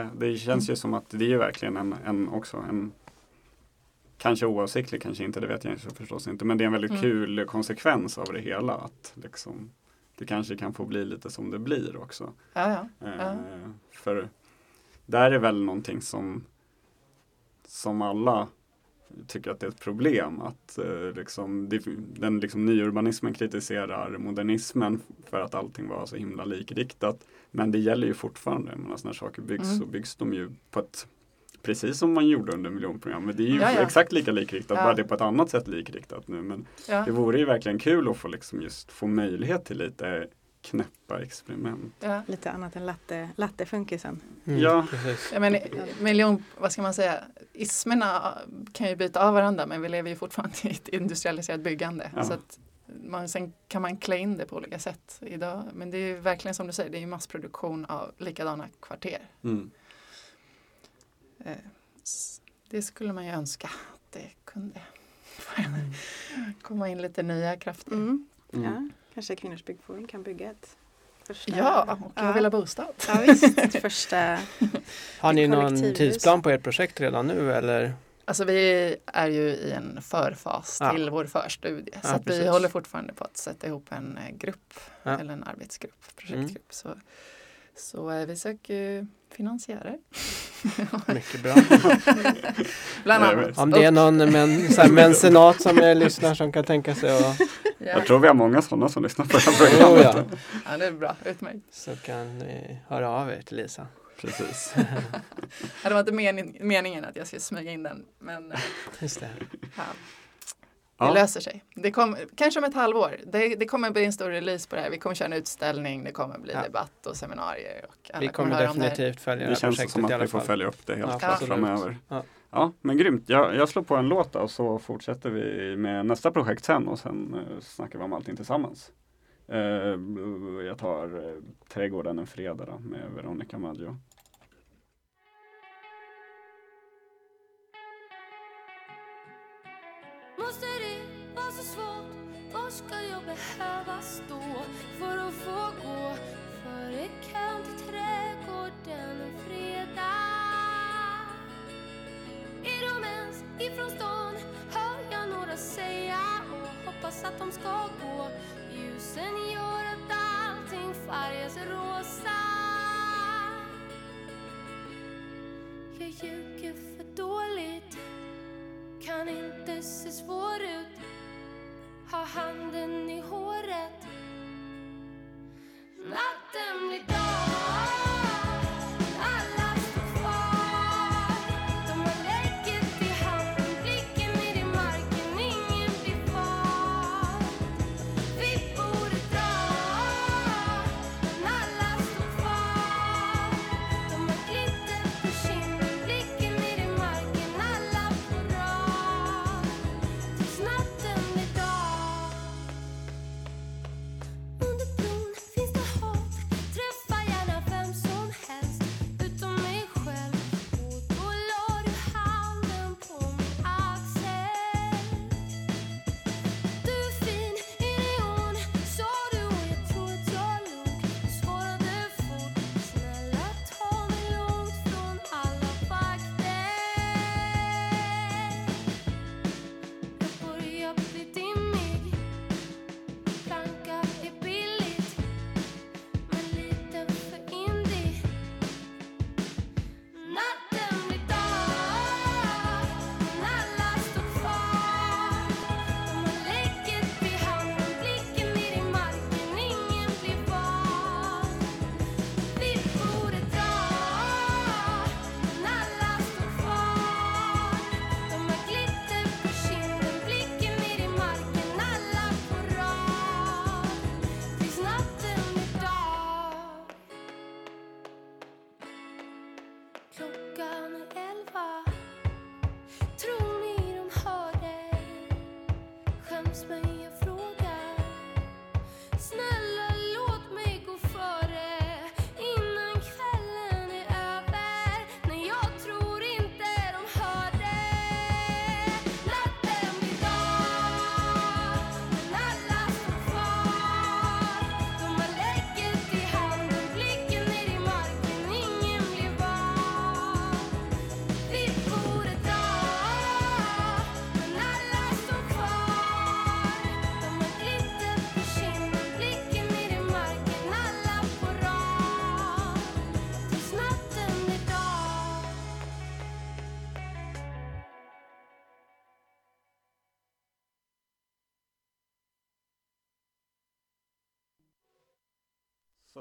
Eh, Det känns ju som att det är ju verkligen en, en också en Kanske oavsiktlig, kanske inte, det vet jag inte, förstås inte. Men det är en väldigt Mm. kul konsekvens av det hela. Att liksom, det kanske kan få bli lite som det blir också. Ja, ja. Eh. För där är väl någonting som som alla tycker att det är ett problem. Att eh, liksom, den liksom, nyurbanismen kritiserar modernismen för att allting var så himla likriktat. Men det gäller ju fortfarande. Jag menar, när saker byggs Mm. så byggs de ju på ett Precis som man gjorde under miljonprogrammet. Det är ju Ja, ja. exakt lika likriktat, Ja. bara det är på ett annat sätt likriktat nu. Men ja. det vore ju verkligen kul att få liksom just få möjlighet till lite knäppa experiment. ja. Lite annat än latte, lattefunkisen. Mm, Ja. Precis. Jag menar, miljon, vad ska man säga, ismerna kan ju byta av varandra men vi lever ju fortfarande i ett industrialiserat byggande. Ja. Så att man, sen kan man klä in det på olika sätt idag. Men det är ju verkligen som du säger, det är ju massproduktion av likadana kvarter. Mm. Eh, Det skulle man ju önska att det kunde (laughs) komma in lite nya krafter. Mm. Mm. Ja, kanske Kvinnors byggforum kan bygga ett första. Ja, och jag vill ha bostad. Ja, visst, ett (laughs) första. Har ni någon tidsplan på ert projekt redan nu eller? Alltså vi är ju i en förfas Ja. till vår förstudie. Ja, så att vi håller fortfarande på att sätta ihop en eh, grupp Ja. eller en arbetsgrupp, projektgrupp. Så, så eh, vi söker finansiärer. (laughs) Mycket bra. (laughs) Bland annat. Om det är någon men, så här, mencenat som är lyssnar som kan tänka sig att ja. Jag tror vi har många sådana som lyssnar på det här programmet. oh, ja, ja, det är bra. Utmärkt. så kan ni höra av er till Lisa. Precis. (laughs) Det var inte mening, meningen att jag skulle smyga in den. Men Just det. ja, det Ja. löser sig. Det kom, kanske om ett halvår. Det, det kommer bli en stor release på det här. Vi kommer köra en utställning. Det kommer bli Ja. debatt och seminarier. Och alla Vi kommer höra om det definitivt följa det Det här känns projektet som att vi får följa upp det helt Ja, klart framöver. Ja. Ja, men grymt. Jag, jag slår på en låt och så fortsätter vi med nästa projekt sen och sen eh, snackar vi om allting tillsammans. Eh, jag tar eh, Trädgården en fredag då, med Veronica Maggio. Måste det så svårt? Var ska jag behöva stå för att få gå före kön till trädgården en fredag? Är de ens ifrån stan? Hör jag några säga och hoppas att de ska gå. Ljusen gör att allting färgas rosa. Jag ljuger för dåligt kan inte se svår ut ha handen i håret. Natten blir dag. Alla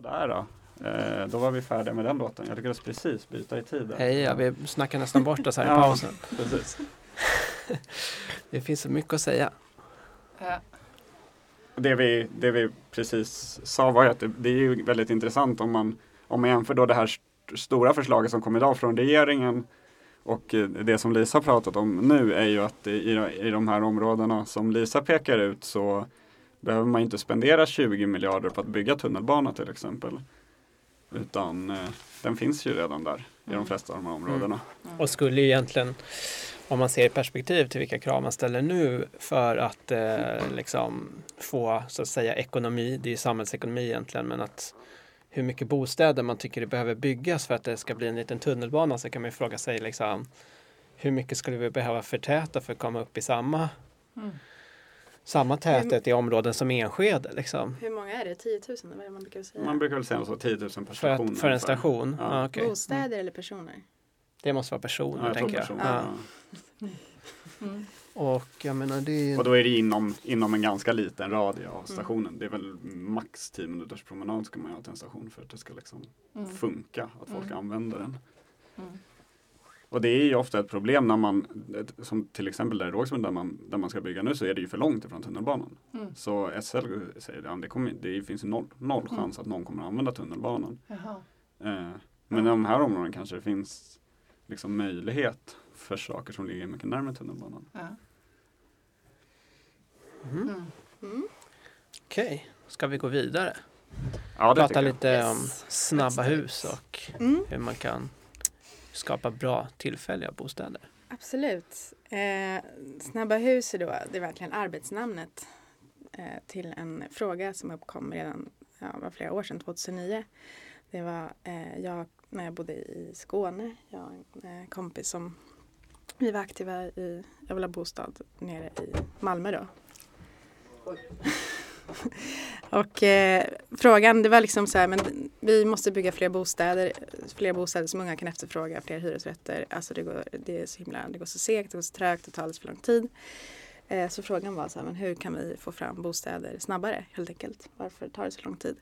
Sådär då. Eh, då var vi färdiga med den låten. Jag lyckades precis byta i tiden. Hej, ja, vi snackar nästan bort oss här i Ja. pausen. (laughs) Precis. (laughs) Det finns så mycket att säga. Ja. Det vi, det vi precis sa var ju att det, det är ju väldigt intressant om man, om man jämför då det här st- stora förslaget som kom idag från regeringen och eh, det som Lisa pratat om nu är ju att i, i de här områdena som Lisa pekar ut så behöver man inte spendera 20 miljarder på att bygga tunnelbana till exempel. Utan eh, den finns ju redan där i de Mm. flesta av de här områdena. Och skulle ju egentligen, om man ser i perspektiv till vilka krav man ställer nu för att eh, liksom få så att säga ekonomi, det är ju samhällsekonomi egentligen, men att hur mycket bostäder man tycker det behöver byggas för att det ska bli en liten tunnelbana så kan man ju fråga sig liksom hur mycket skulle vi behöva förtäta för att komma upp i samma, Mm. Samma täthet i områden som Enskede liksom. Hur många är det? 10 000? Vad är man brukar säga? Man brukar väl säga så 10 000 per För, station. att, för en station? Ja. Ja. okej. Bostäder eller personer? Det måste vara personer Ja, jag tänker jag. personer, Ja. Mm. (laughs) Och jag menar det är Och då är det inom, inom en ganska liten radie Mm. av stationen. Det är väl max 10 minuters promenad ska man ha till en station för att det ska liksom Mm. funka, att folk Mm. använder den. Och det är ju ofta ett problem när man, som till exempel där i Rågsved där man, där man ska bygga nu så är det ju för långt ifrån tunnelbanan. Mm. Så SL säger att det, kommer, det finns noll, noll Mm. chans att någon kommer att använda tunnelbanan. Jaha. Eh, men i de här områdena kanske det finns liksom möjlighet för saker som ligger mycket närmare tunnelbanan. Ja. Mm. Mm. Mm. Okej, ska vi gå vidare? Ja, det Prata lite Yes. om snabba hus och Mm. hur man kan skapa bra tillfälliga bostäder. Absolut. Eh, snabba hus är då det är verkligen arbetsnamnet eh, till en fråga som uppkom redan ja, var flera år sedan, 2009. Det var eh, jag när jag bodde i Skåne, jag och en eh, kompis som vi var aktiva i, jag ville ha bostad nere i Malmö då. (laughs) Och eh, frågan, det var liksom så här, men vi måste bygga fler bostäder, fler bostäder som unga kan efterfråga, fler hyresrätter. Alltså det går, det är så himla, det går så segt, det går så trögt, det tar alldeles för lång tid. Eh, så frågan var så här, men hur kan vi få fram bostäder snabbare helt enkelt? Varför tar det så lång tid?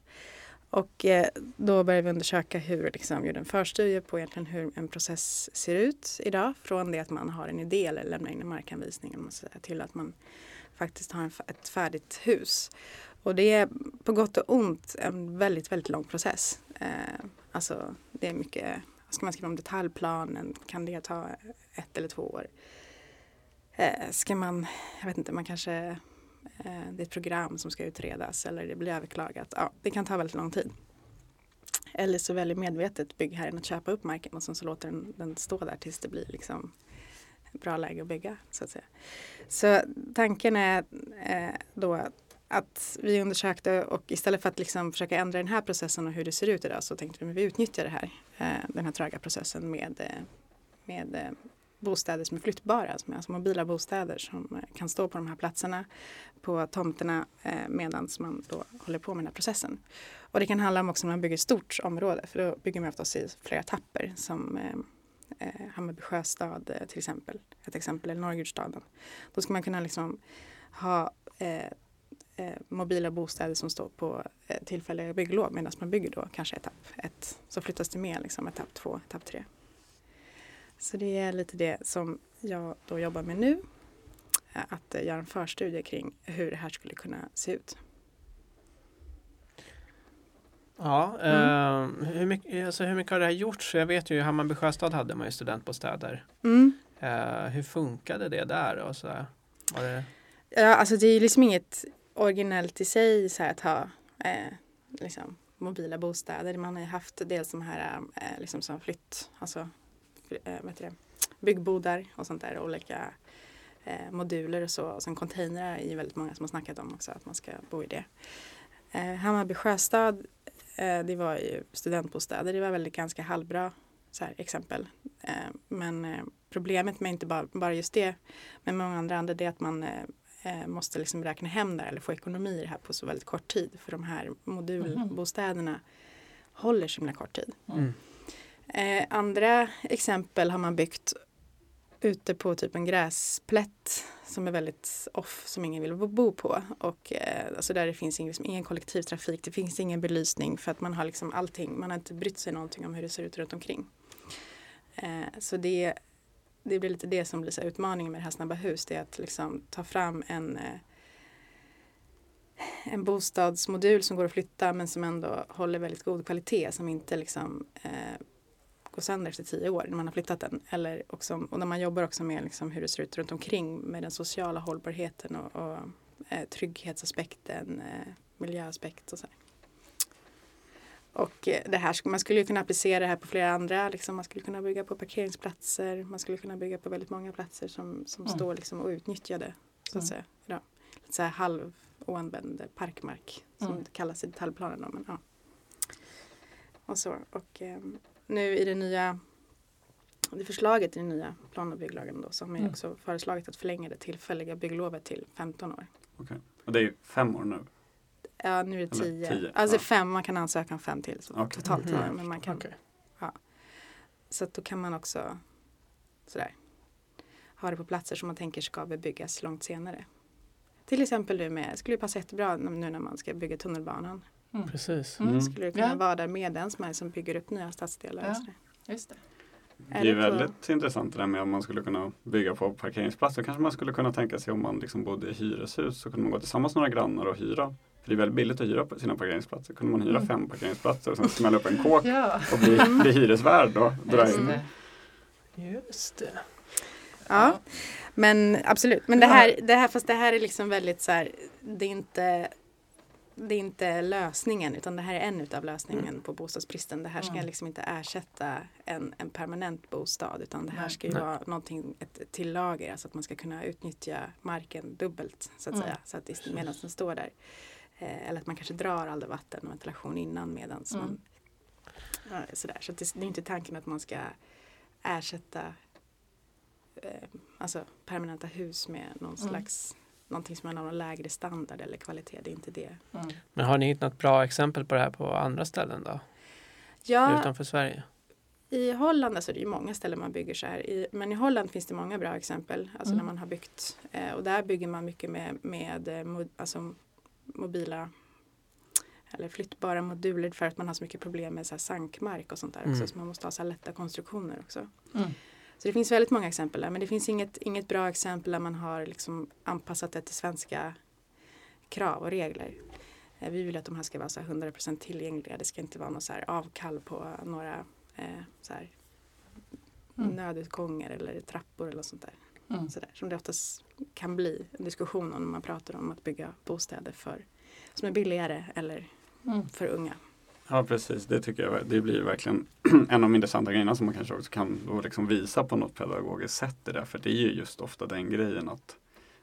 Och eh, då började vi undersöka hur, liksom, gjorde en förstudie på egentligen hur en process ser ut idag. Från det att man har en idé eller lämnar in en markanvisning till att man faktiskt har en, ett färdigt hus. Och det är på gott och ont en väldigt, väldigt lång process. Eh, alltså det är mycket, ska man skriva om detaljplanen kan det ta ett eller två år. Eh, ska man, jag vet inte, man kanske, eh, det är ett program som ska utredas eller det blir överklagat. Ja, det kan ta väldigt lång tid. Eller så väljer medvetet byggherren att köpa upp marken och sen så låter den, den stå där tills det blir liksom bra läge att bygga. Så, att säga. så tanken är eh, då att att vi undersökte och istället för att liksom försöka ändra den här processen och hur det ser ut idag så tänkte vi att vi utnyttjar det här, eh, den här tröga processen med, eh, med eh, bostäder som är flyttbara, som är alltså mobila bostäder som kan stå på de här platserna på tomterna medan man då håller på med den här processen. Och det kan handla om också när man bygger ett stort område för då bygger man oftast i flera etapper som eh, Hammarby sjöstad till exempel, ett exempel, eller Norrgårdsstaden. Då ska man kunna liksom ha eh, mobila bostäder som står på eh, tillfälliga bygglov medan man bygger då kanske etapp ett. Så flyttas det med liksom etapp två, etapp tre. Så det är lite det som jag då jobbar med nu. eh, Att göra en förstudie kring hur det här skulle kunna se ut. Ja, Mm. eh, hur, mycket, alltså hur mycket har det här gjorts? Jag vet ju i Hammarby sjöstad hade man ju studentbostäder. Mm. Eh, hur funkade det där? Och så, var det, Ja, alltså det är ju liksom inget originellt i sig så här att ha eh, liksom, mobila bostäder. Man har ju haft dels de här eh, liksom som flytt, alltså eh, vad det? byggbodar och sånt där, olika eh, moduler och så. Och sen containrar är ju väldigt många som har snackat om också att man ska bo i det. Eh, Hammarby sjöstad, eh, det var ju studentbostäder. Det var väldigt ganska halvbra så här, exempel. Eh, men eh, problemet med inte bara, bara just det, men många andra, andra det är att man eh, måste liksom räkna hem det eller få ekonomi i det här på så väldigt kort tid. För de här modulbostäderna håller så himla kort tid. mm. Eh, andra exempel har man byggt ute på typ en gräsplätt som är väldigt off som ingen vill bo- bo på. Och eh, alltså där det finns ingen, liksom, ingen kollektivtrafik, det finns ingen belysning för att man har liksom allting, man har inte brytt sig någonting om hur det ser ut runt omkring. Eh, så det, det blir lite det som blir så här utmaningen med det här snabba hus, det är att liksom ta fram en eh, en bostadsmodul som går att flytta men som ändå håller väldigt god kvalitet som inte liksom eh, går sönder efter tio år när man har flyttat den. Eller också, och när man jobbar också med liksom hur det ser ut runt omkring med den sociala hållbarheten och, och eh, trygghetsaspekten, eh, miljöaspekt och så. här. Och eh, det här, man skulle ju kunna applicera det här på flera andra, liksom, man skulle kunna bygga på parkeringsplatser, man skulle kunna bygga på väldigt många platser som, som Mm. står liksom outnyttjade. Så att Mm. säga, idag. Lite så här halv oanvänd parkmark som Mm. det kallas i detaljplanen. Men, ja. Och så. Och ehm, nu i det nya det förslaget i den nya plan och bygglagen då, så har man ju Mm. också föreslagit att förlänga det tillfälliga bygglovet till 15 år. Och det är fem år nu. Ja, nu är det 10. tio, Alltså ja. fem, man kan ansöka om fem till. Så Okej. Totalt Mhm. tio, men man kan, Okej. Så att då kan man också sådär, ha det på platser som man tänker ska bebyggas långt senare. Till exempel nu med, skulle passa jättebra nu när man ska bygga tunnelbanan. Precis. Mm. Skulle det kunna Ja. vara där medan som, är- som bygger upp nya stadsdelar. Ja. Just det. Det är ju Eller på- väldigt intressant det där med om man skulle kunna bygga på parkeringsplatser. Kanske man skulle kunna tänka sig om man liksom bodde i hyreshus så kunde man gå tillsammans med några grannar och hyra. För det är väldigt billigt att hyra på sina parkeringsplatser. Kunde man hyra Mm. fem parkeringsplatser och sen smälla upp en kåk Ja, och bli, Mm. bli hyresvärd då. Dra just in. det. Just det. Ja, men absolut. Men det här, det här, fast det här är liksom väldigt så här, det är inte det är inte lösningen utan det här är en utav lösningen på bostadsbristen. Det här ska Mm. liksom inte ersätta en, en permanent bostad utan det här Nej. ska ju Nej. vara någonting, ett tillager, alltså att man ska kunna utnyttja marken dubbelt så att Mm. säga. Så att medan den står där. Eh, eller att man kanske drar all det vatten och ventilation innan medan Mm. man ja, sådär. Så det, det är inte tanken att man ska ersätta eh, alltså permanenta hus med någon Mm. slags någonting som är av någon lägre standard eller kvalitet. Det är inte det. Mm. Men har ni hittat bra exempel på det här på andra ställen då? Ja, Utanför Sverige? i Holland, alltså det är ju många ställen man bygger så här. I, men i Holland finns det många bra exempel. Alltså Mm. när man har byggt. Eh, och där bygger man mycket med, med eh, alltså, mobila eller flyttbara moduler för att man har så mycket problem med så här sankmark och sånt där också. Mm. Så man måste ha så här lätta konstruktioner också. Mm. Så det finns väldigt många exempel där. Men det finns inget, inget bra exempel där man har liksom anpassat det till svenska krav och regler. Eh, Vi vill att de här ska vara så här 100% tillgängliga. Det ska inte vara något så här avkall på några eh, så här Mm. nödutgångar eller trappor eller sånt där. Mm. Så där. Som det oftast kan bli en diskussion om när man pratar om att bygga bostäder för, som är billigare eller Mm. för unga. Ja precis, det tycker jag det blir verkligen (clears throat) en av de intressanta grejerna som man kanske också kan då liksom visa på något pedagogiskt sätt i det. För det är ju just ofta den grejen att,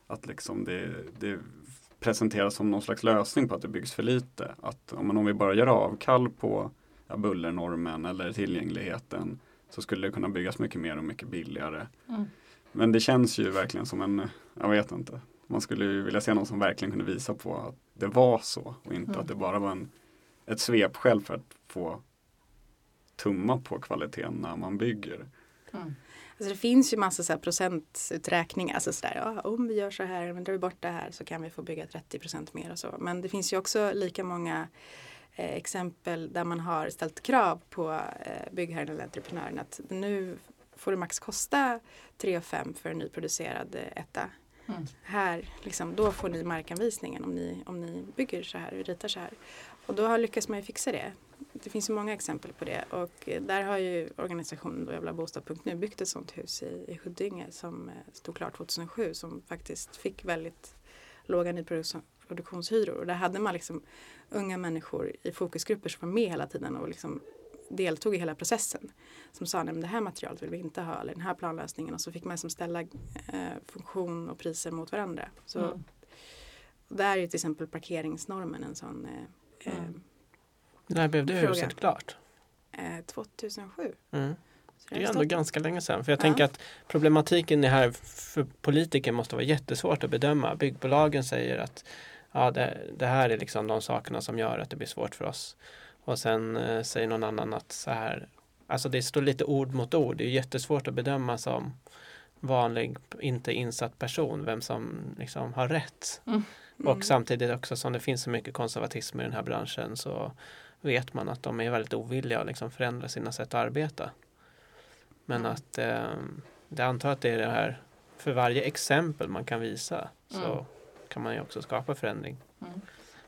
att liksom det, det presenteras som någon slags lösning på att det byggs för lite. Att om, man, om vi bara gör avkall på ja, bullernormen eller tillgängligheten så skulle det kunna byggas mycket mer och mycket billigare. Mm. Men det känns ju verkligen som en, jag vet inte, man skulle ju vilja se någon som verkligen kunde visa på att det var så och inte Mm. att det bara var en, ett svepskäl för att få tumma på kvaliteten när man bygger. Mm. Alltså det finns ju massa så procentuträkningar. Alltså så där, ja, om vi gör så här, men drar vi bort det här så kan vi få bygga 30% mer och så. Men det finns ju också lika många eh, exempel där man har ställt krav på eh, byggherren eller entreprenören att nu får det max kosta 3 5 för en nyproducerad eh, etta. Mm. Här, liksom, då får ni markanvisningen om ni, om ni bygger så här och ritar så här. Och då har lyckas man ju fixa det. Det finns ju många exempel på det och eh, där har ju organisationen då Jävla Bostad.nu byggt ett sånt hus i, i Huddinge som eh, stod klart 2007 som faktiskt fick väldigt låga nyproduktionshyror och där hade man liksom unga människor i fokusgrupper som var med hela tiden och liksom deltog i hela processen. Som sa, nej men det här materialet vill vi inte ha eller den här planlösningen och så fick man som ställa eh, funktion och priser mot varandra. Så Mm. där är ju till exempel parkeringsnormen en sån eh, eh, Mm. När blev det Fråga. huset klart? eh, 2007. Mm. Det är har ändå stått- ganska länge sedan. För jag Ja. tänker att problematiken är här för politiker måste vara jättesvårt att bedöma. Byggbolagen säger att ja, det, det här är liksom de sakerna som gör att det blir svårt för oss. Och sen eh, säger någon annan att så här, alltså det står lite ord mot ord. Det är jättesvårt att bedöma som vanlig, inte insatt person, vem som liksom har rätt. Mm. Och samtidigt också som det finns så mycket konservatism i den här branschen så vet man att de är väldigt ovilliga att liksom förändra sina sätt att arbeta. Men Mm. att eh, jag antar att det är det här, för varje exempel man kan visa så Mm. kan man ju också skapa förändring.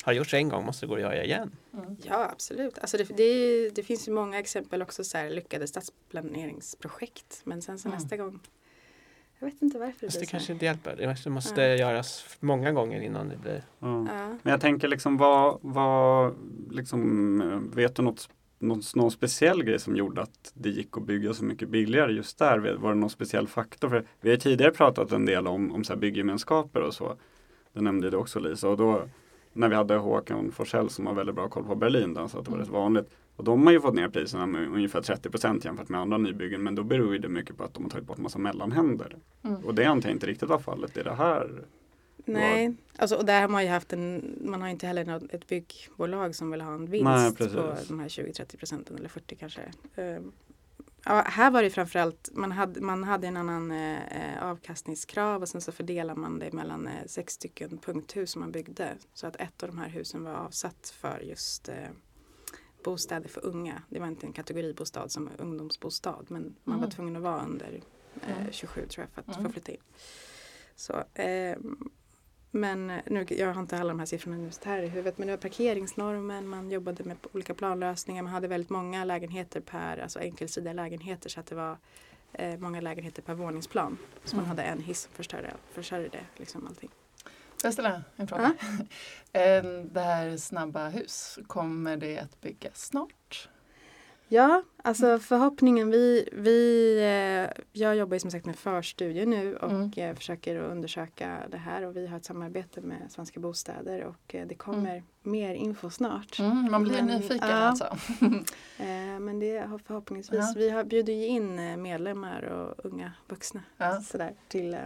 Mm. Har det gjorts en gång måste det gå att göra igen. Mm. Ja, absolut. Alltså det, det, det finns ju många exempel också så här lyckade stadsplaneringsprojekt. Men sen så Mm. nästa gång. Jag vet inte varför det det blir så. kanske inte hjälper. Det måste- måste Ja. göras många gånger innan det blir Ja. Ja. Men jag tänker liksom vad, vad liksom, vet du något, något, någon speciell grej som gjorde att det gick att bygga så mycket billigare just där? Var det någon speciell faktor? För vi har tidigare pratat en del om, om så här bygggemenskaper och så. Det nämnde du också Lisa. Och då när vi hade Håkan Forsell som har väldigt bra koll på Berlin, där, så att det var Mm. rätt vanligt. Och de har ju fått ner priserna med ungefär 30 procent jämfört med andra nybyggen. Men då beror det mycket på att de har tagit bort massa mellanhänder. Mm. Och det antar jag inte riktigt var fallet i det här. Nej, alltså, och där har man ju haft en, man har inte heller något, ett byggbolag som vill ha en vinst Nej, på de här 20-30 procenten eller 40 kanske. Ehm, ja, här var det framförallt, man hade, man hade en annan eh, avkastningskrav och sen så fördelar man det mellan eh, sex stycken punkthus som man byggde. Så att ett av de här husen var avsatt för just eh, bostäder för unga. Det var inte en kategoribostad som ungdomsbostad men man var Mm. tvungen att vara under eh, Mm. 27 tror jag för att Mm. få flytta in. Så, ehm, men nu, jag har inte alla de här siffrorna just här i huvudet men det var parkeringsnormen, man jobbade med olika planlösningar, man hade väldigt många lägenheter per, alltså enkelsidiga lägenheter så att det var eh, många lägenheter per våningsplan. Så man Mm. hade en hiss som förstörde, försörjde liksom allting. Får jag ställa en fråga? (laughs) Eh, Det här snabba hus, kommer det att byggas snart? Ja, alltså förhoppningen, vi, vi, eh, jag jobbar ju som sagt med förstudier nu och Mm. eh, försöker undersöka det här och vi har ett samarbete med Svenska Bostäder och eh, det kommer mer info snart. Mm, man blir Men, nyfiken ja. alltså. (laughs) Men det har förhoppningsvis, Ja. vi har bjuder ju in medlemmar och unga vuxna Ja. sådär, till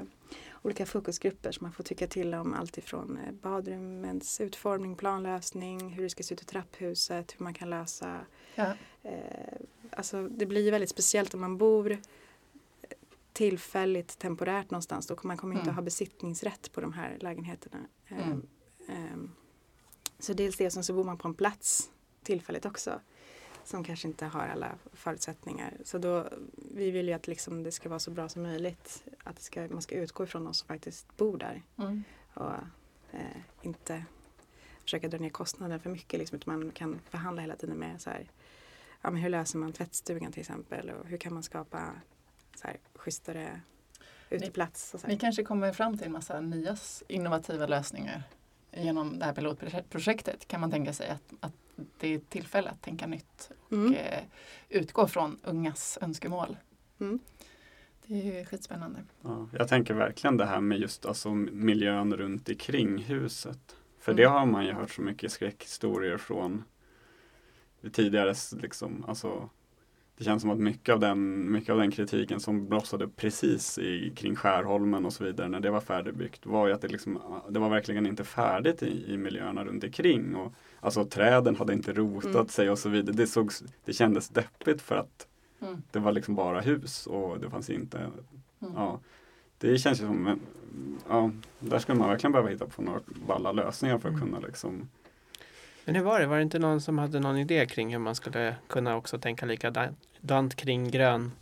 olika fokusgrupper så man får tycka till om allt ifrån badrummens utformning, planlösning, hur det ska se ut i trapphuset, hur man kan lösa Ja. Eh, alltså det blir väldigt speciellt om man bor tillfälligt, temporärt någonstans. Då man kommer inte Mm. att ha besittningsrätt på de här lägenheterna. Eh, Mm. ehm, så dels det, som så bor man på en plats tillfälligt också. Som kanske inte har alla förutsättningar. Så då, vi vill ju att liksom det ska vara så bra som möjligt. Att ska, man ska utgå ifrån de som faktiskt bor där. Mm. Och eh, inte försöka dra ner kostnaden för mycket. Liksom, utan man kan förhandla hela tiden med så här, ja, men hur löser man tvättstugan till exempel och hur kan man skapa så här, schysstare uteplats. Och så Ni här. kanske kommer fram till en massa nya innovativa lösningar genom det här pilotprojektet. Kan man tänka sig att, att det är ett tillfälle att tänka nytt och Mm. eh, utgå från ungas önskemål. Mm. Det är ju skitspännande. Ja, jag tänker verkligen det här med just alltså, miljön runt omkring huset. För Mm. det har man ju hört så mycket skräckhistorier från tidigare. Liksom, alltså, det känns som att mycket av, den, mycket av den kritiken som blossade precis i, kring Skärholmen och så vidare när det var färdigbyggt var ju att det, liksom, det var verkligen inte färdigt i, i miljöerna runt omkring. Och, alltså träden hade inte rotat Mm. sig och så vidare. Det, såg, det kändes deppigt för att Mm. det var liksom bara hus och det fanns inte Mm. Ja, det känns ju som, ja, där skulle man verkligen behöva hitta på några balla lösningar för att Mm. kunna liksom Men hur var det? Var det inte någon som hade någon idé kring hur man skulle kunna också tänka likadant kring grön,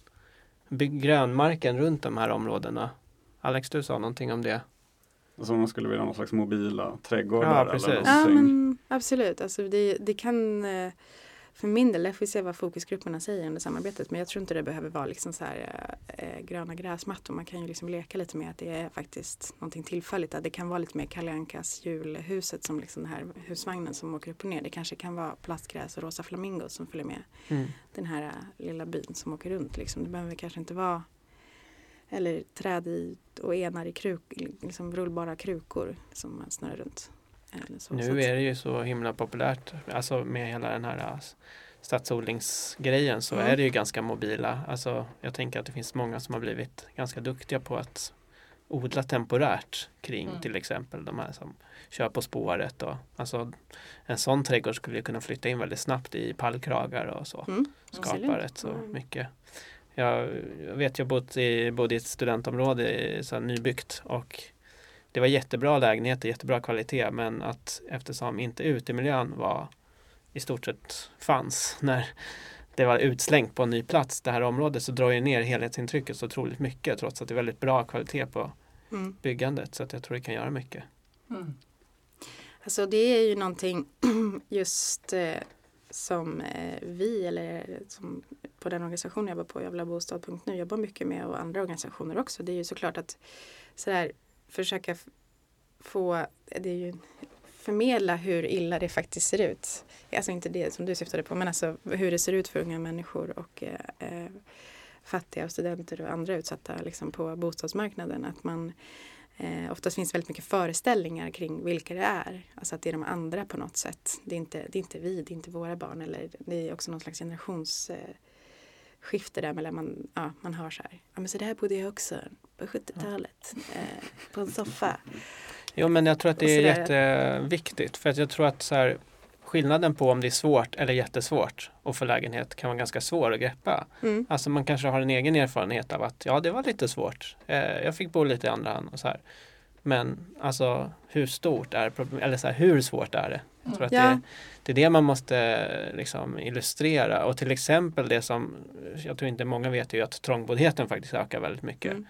grönmarken runt de här områdena? Alex, du sa någonting om det. Alltså man skulle vilja ha någon slags mobila trädgårdar Ja, eller precis. Ja någonting. men absolut, alltså det, det kan eh, för min del, jag får se vad fokusgrupperna säger under samarbetet men jag tror inte det behöver vara liksom så här eh, gröna gräsmattor. Man kan ju liksom leka lite med att det är faktiskt någonting tillfälligt. Att det kan vara lite mer Kalle Ankas julhuset som liksom den här husvagnen som åker upp och ner. Det kanske kan vara plastgräs och rosa flamingos som följer med Mm. den här eh, lilla byn som åker runt. Liksom. Det behöver kanske inte vara eller träd i och enar i kruk, liksom rullbara krukor som man snurrar runt. Så. Så att- Nu är det ju så himla populärt, alltså med hela den här äh, stadsodlingsgrejen så Mm. är det ju ganska mobila. Alltså jag tänker att det finns många som har blivit ganska duktiga på att odla temporärt kring Mm. till exempel de här som kör på spåret och alltså en sån trädgård skulle kunna flytta in väldigt snabbt i pallkragar och så. Mm, Skapa rätt så Mm. mycket. Jag, jag vet jag bott i, bodde i ett studentområde så nybyggt och det var jättebra lägenheter, jättebra kvalitet men att eftersom inte utemiljön var i stort sett fanns (laughs) när det var utslängt på en ny plats det här området så drar ju ner helhetsintrycket så otroligt mycket trots att det är väldigt bra kvalitet på Mm. byggandet så att jag tror det kan göra mycket. Mm. Alltså det är ju någonting (clears throat) just eh, som eh, vi eller som på den organisation jag jobbar på, jobblabostad.nu, jobbar mycket med och andra organisationer också. Det är ju såklart att sådär, försöka få, det är ju förmedla hur illa det faktiskt ser ut. Alltså inte det som du syftade på men alltså hur det ser ut för unga människor och eh, eh fattiga och studenter och andra utsatta liksom, på bostadsmarknaden. Att man Eh, oftast finns väldigt mycket föreställningar kring vilka det är. Alltså att det är de andra på något sätt. Det är inte, det är inte vi, det är inte våra barn. Eller det är också någon slags generationsskifte eh, skifte där mellan man, ja, man hör så här. Ja men så där bodde jag också på 70-talet. Eh, på en soffa. Jo men jag tror att det är jätteviktigt för att jag tror att så här, skillnaden på om det är svårt eller jättesvårt att få lägenhet kan vara ganska svår att greppa. Mm. Alltså man kanske har en egen erfarenhet av att ja det var lite svårt. Eh, jag fick bo lite i andra hand och så här. Men alltså hur stort är problemet? Eller så här, hur svårt är det? Jag tror att Ja. det, det är det man måste liksom illustrera och till exempel det som jag tror inte många vet är ju att trångboddheten faktiskt ökar väldigt mycket. Mm.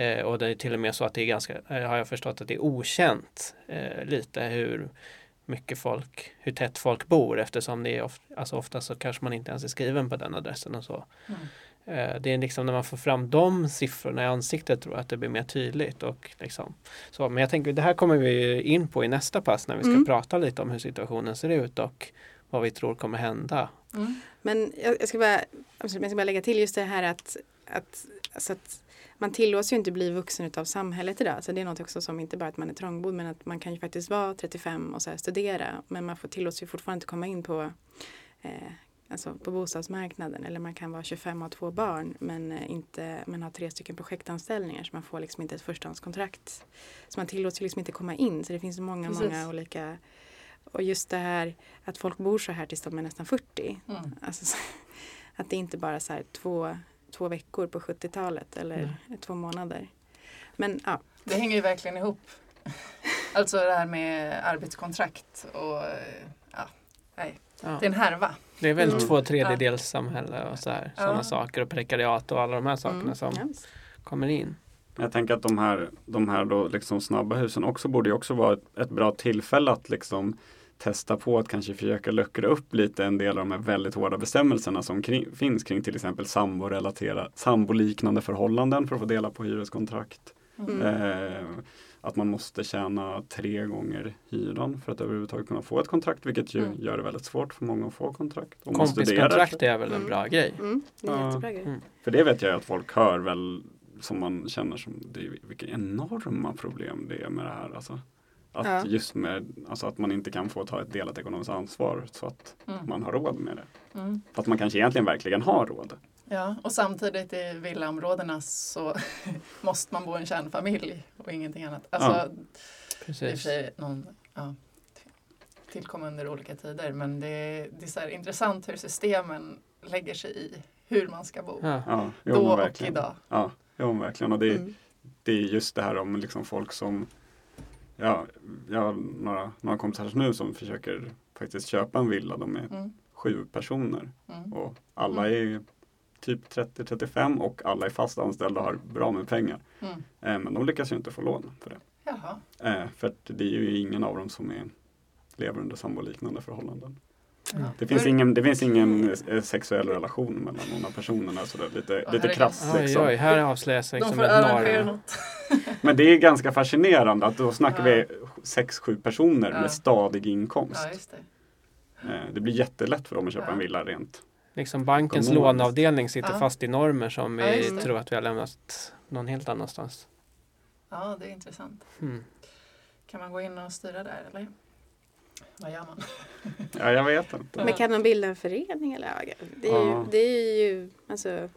Eh, och det är till och med så att det är ganska, eh, har jag förstått att det är okänt eh, lite hur mycket folk, hur tätt folk bor eftersom det är of, alltså ofta så kanske man inte ens är skriven på den adressen och så. Mm. Eh, det är liksom när man får fram de siffrorna i ansiktet tror jag att det blir mer tydligt. Och liksom, så, men jag tänker det här kommer vi in på i nästa pass när vi ska Mm. prata lite om hur situationen ser ut och vad vi tror kommer hända. Mm. Men jag, jag, ska bara, jag ska bara lägga till just det här att, att, alltså att man tillåts ju inte bli vuxen utav samhället idag. Så det är något också som inte bara att man är trångbodd men att man kan ju faktiskt vara 35 och så studera. Men man får tillåts ju fortfarande inte komma in på, eh, alltså på bostadsmarknaden. Eller man kan vara 25 och ha två barn men, eh, inte, men ha tre stycken projektanställningar. Så man får liksom inte ett förstahandskontrakt. Så man tillåts ju liksom inte komma in. Så det finns många, Precis. många olika och just det här att folk bor så här tills de är nästan 40. Mm. Alltså, så- (laughs) att det inte bara så här två, två veckor på 70-talet eller två månader. Men ja, Det hänger ju verkligen ihop. Alltså det här med arbetskontrakt och ja, nej, Ja. det är en härva. Det är väl Mm. två tredjedels samhälle och så här, Ja. sådana saker och prekariat och alla de här sakerna mm, som visst. kommer in. Jag tänker att de här, de här då liksom snabba husen också borde ju också vara ett, ett bra tillfälle att liksom testa på att kanske försöka luckra upp lite en del av de här väldigt hårda bestämmelserna som kring, finns kring till exempel samborelaterade, samboliknande förhållanden för att få dela på hyreskontrakt. Mm. Eh, att man måste tjäna tre gånger hyran för att överhuvudtaget kunna få ett kontrakt vilket ju Mm. gör det väldigt svårt för många att få kontrakt. Om. Kompiskontrakt är väl en Mm. bra grej. Mm, det är en jättebra grej. Mm. För det vet jag att folk hör väl som man känner som det är, vilka enorma problem det är med det här. Alltså. Att Ja. just med alltså att man inte kan få ta ett delat ekonomiskt ansvar så att Mm. man har råd med det. Mm. Fast man kanske egentligen verkligen har råd. Ja, och samtidigt i villaområdena så (laughs) måste man bo i en kärnfamilj och ingenting annat. Alltså, Ja. i för Precis. sig någon, ja, tillkom under olika tider men det, det är så här intressant hur systemen lägger sig i hur man ska bo. Ja. Ja, jo, Då och verkligen. idag. Ja, jo, verkligen. Och det, är- Mm. det är just det här om liksom folk som Ja, jag har några, några kompisar nu som försöker faktiskt köpa en villa. De är Mm. sju personer Mm. och alla är typ 30-35 och alla är fast anställda och har bra med pengar. Mm. Eh, men de lyckas ju inte få lån för det. Eh, för det är ju ingen av dem som är, lever under samboliknande förhållanden. Ja. Det finns ingen, det finns ingen eh, sexuell relation mellan någon av personerna. Så det är lite, Ja, lite krasst liksom. oj, här avslöjas De liksom får ett något. (laughs) Men det är ganska fascinerande att då snackar Ja. vi sex, sju personer Ja. med stadig inkomst. Ja, just det. Eh, det blir jättelätt för dem att köpa Ja. en villa rent. Liksom bankens Ekonomiskt. låneavdelning sitter Ja. fast i normer som vi tror att vi har lämnat någon helt annanstans. Ja, det är intressant. Mm. Kan man gå in och styra där eller? Vad gör man? (laughs) Ja, jag vet inte. Men kan man bilda en förening eller? Det är ju, Ja. det är ju alltså,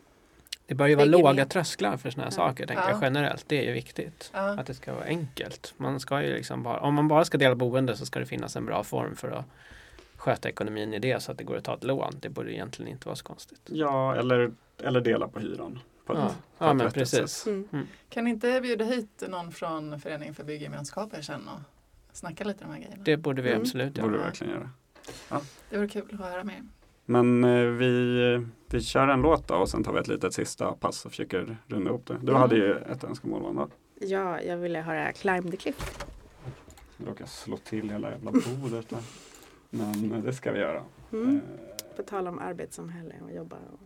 Det bör ju vara låga trösklar för sådana här Ja. saker, tänker Ja. jag generellt. Det är ju viktigt. Ja. Att det ska vara enkelt. Man ska ju liksom bara, om man bara ska dela boende så ska det finnas en bra form för att sköta ekonomin i det så att det går att ta ett lån. Det borde egentligen inte vara så konstigt. Ja, eller, eller dela på hyran. På Ja, ett, på ja ett men precis. sätt. Mm. Kan ni inte bjuda hit någon från Föreningen för byggemenskaper sen och snacka lite om de här grejerna? Det borde vi Mm. absolut Det borde göra. du verkligen göra. Det vore kul att höra mer. Men eh, vi, vi kör en låt då och sen tar vi ett litet sista pass och försöker runda ihop det. Du Mm. hade ju ett önskemål Wanda. Ja, jag ville höra Climb the Cliff. Jag råkar slå till hela jävla bordet där. Men eh, det ska vi göra. Mm. Eh, På tal om arbetssamhälle och jobba. Och...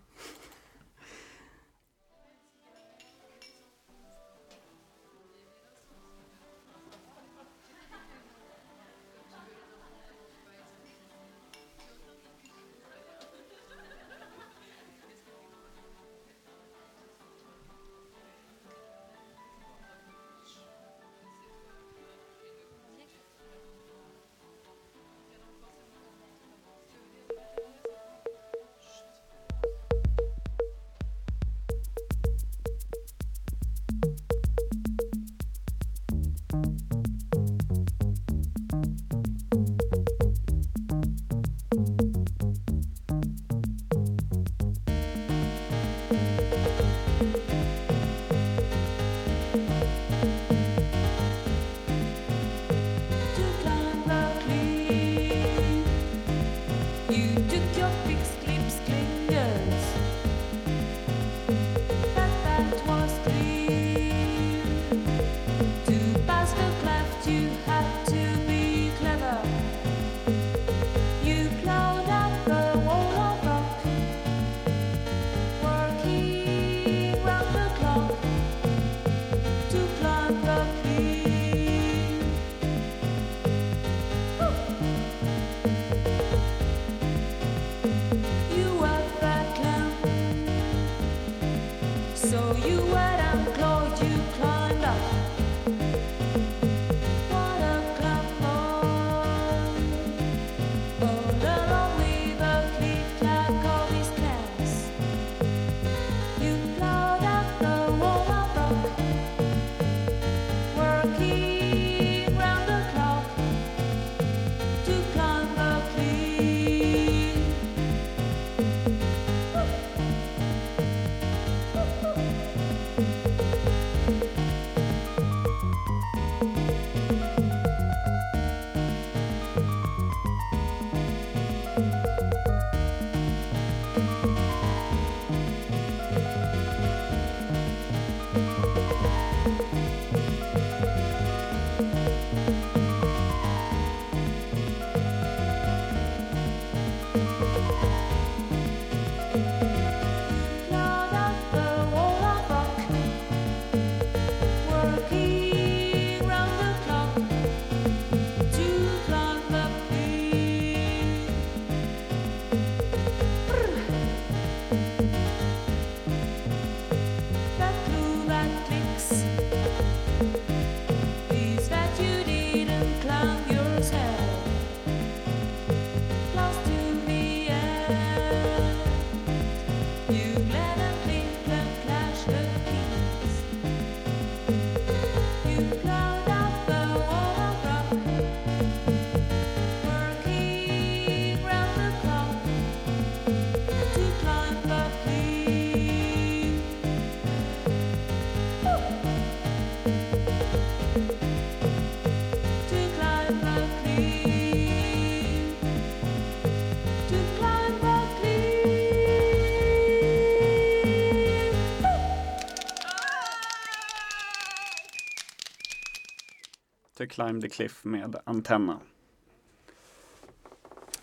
climb the cliff med antenna.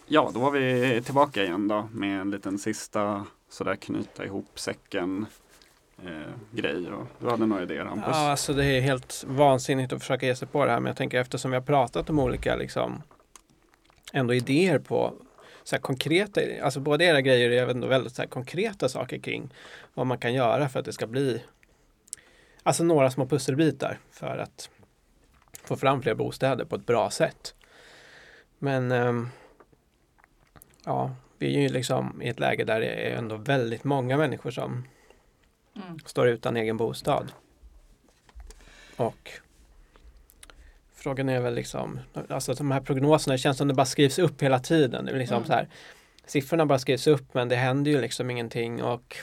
Ja, då var vi tillbaka igen då med en liten sista sådär knyta ihop säcken eh, grej. Och du hade några idéer Hampus? Ja, alltså det är helt vansinnigt att försöka ge sig på det här. Men jag tänker eftersom vi har pratat om olika liksom ändå idéer på så här konkreta, alltså båda era grejer är ändå väldigt så här konkreta saker kring vad man kan göra för att det ska bli alltså några små pusselbitar för att få fram fler bostäder på ett bra sätt. Men ehm, ja, vi är ju liksom i ett läge där det är ändå väldigt många människor som Mm. står utan egen bostad. Och Frågan är väl liksom, alltså de här prognoserna, det känns som det bara skrivs upp hela tiden. Det är liksom Mm. så här, siffrorna bara skrivs upp men det händer ju liksom ingenting och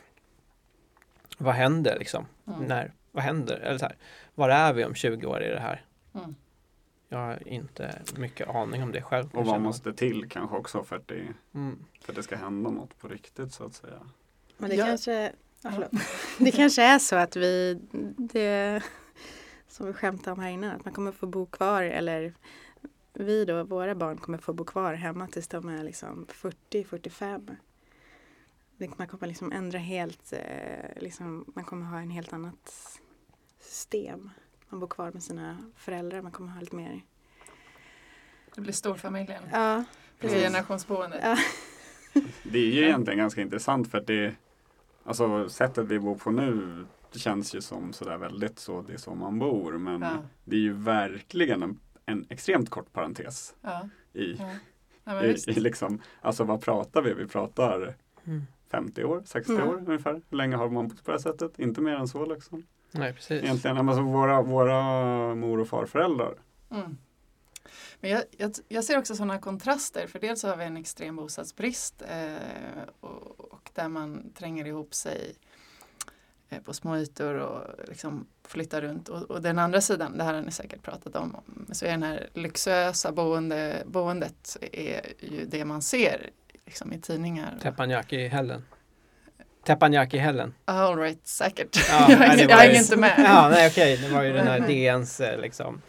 vad händer liksom? Mm. När, vad händer? Eller så här, var är vi om 20 år i det här? Mm. Jag har inte mycket aning om det själv. Och vad måste till kanske också för att det, Mm. för att det ska hända något på riktigt så att säga. Men det Ja. kanske. Det kanske är så att vi, det som vi skämtade om här innan, att man kommer få bo kvar eller vi då, våra barn kommer få bo kvar hemma tills de är liksom 40-45. Man kommer liksom ändra helt, eh, liksom, man kommer ha en helt annat system. Man bor kvar med sina föräldrar, man kommer ha lite mer. Det blir storfamiljen. Ja, Precis. precis. Generationsboende. Ja. Det är ju egentligen ganska intressant för att det Alltså sättet vi bor på nu Det känns ju som sådär väldigt så det är så man bor men Ja. det är ju verkligen en, en extremt kort parentes Ja. i, Ja. I, i liksom Alltså vad pratar vi? Vi pratar Mm. 50 år, 60 Mm. år ungefär. Hur länge har man bott på det här sättet? Inte mer än så liksom. Nej, precis. Egentligen, alltså våra, våra mor och farföräldrar. Mm. Men jag, jag, jag ser också sådana kontraster. För dels så har vi en extrem bostadsbrist eh, och, och där man tränger ihop sig eh, på små ytor och liksom flyttar runt. Och, och den andra sidan, det här har ni säkert pratat om, så är den här lyxösa boende, boendet är ju det man ser liksom, i tidningar. Teppanyaki-hällen. Teppanyaki-hällen. All right, säkert. Ja, (laughs) jag hänger- jag inte med. Ja, nej okej, det var ju den här (laughs) DNs eh, liksom.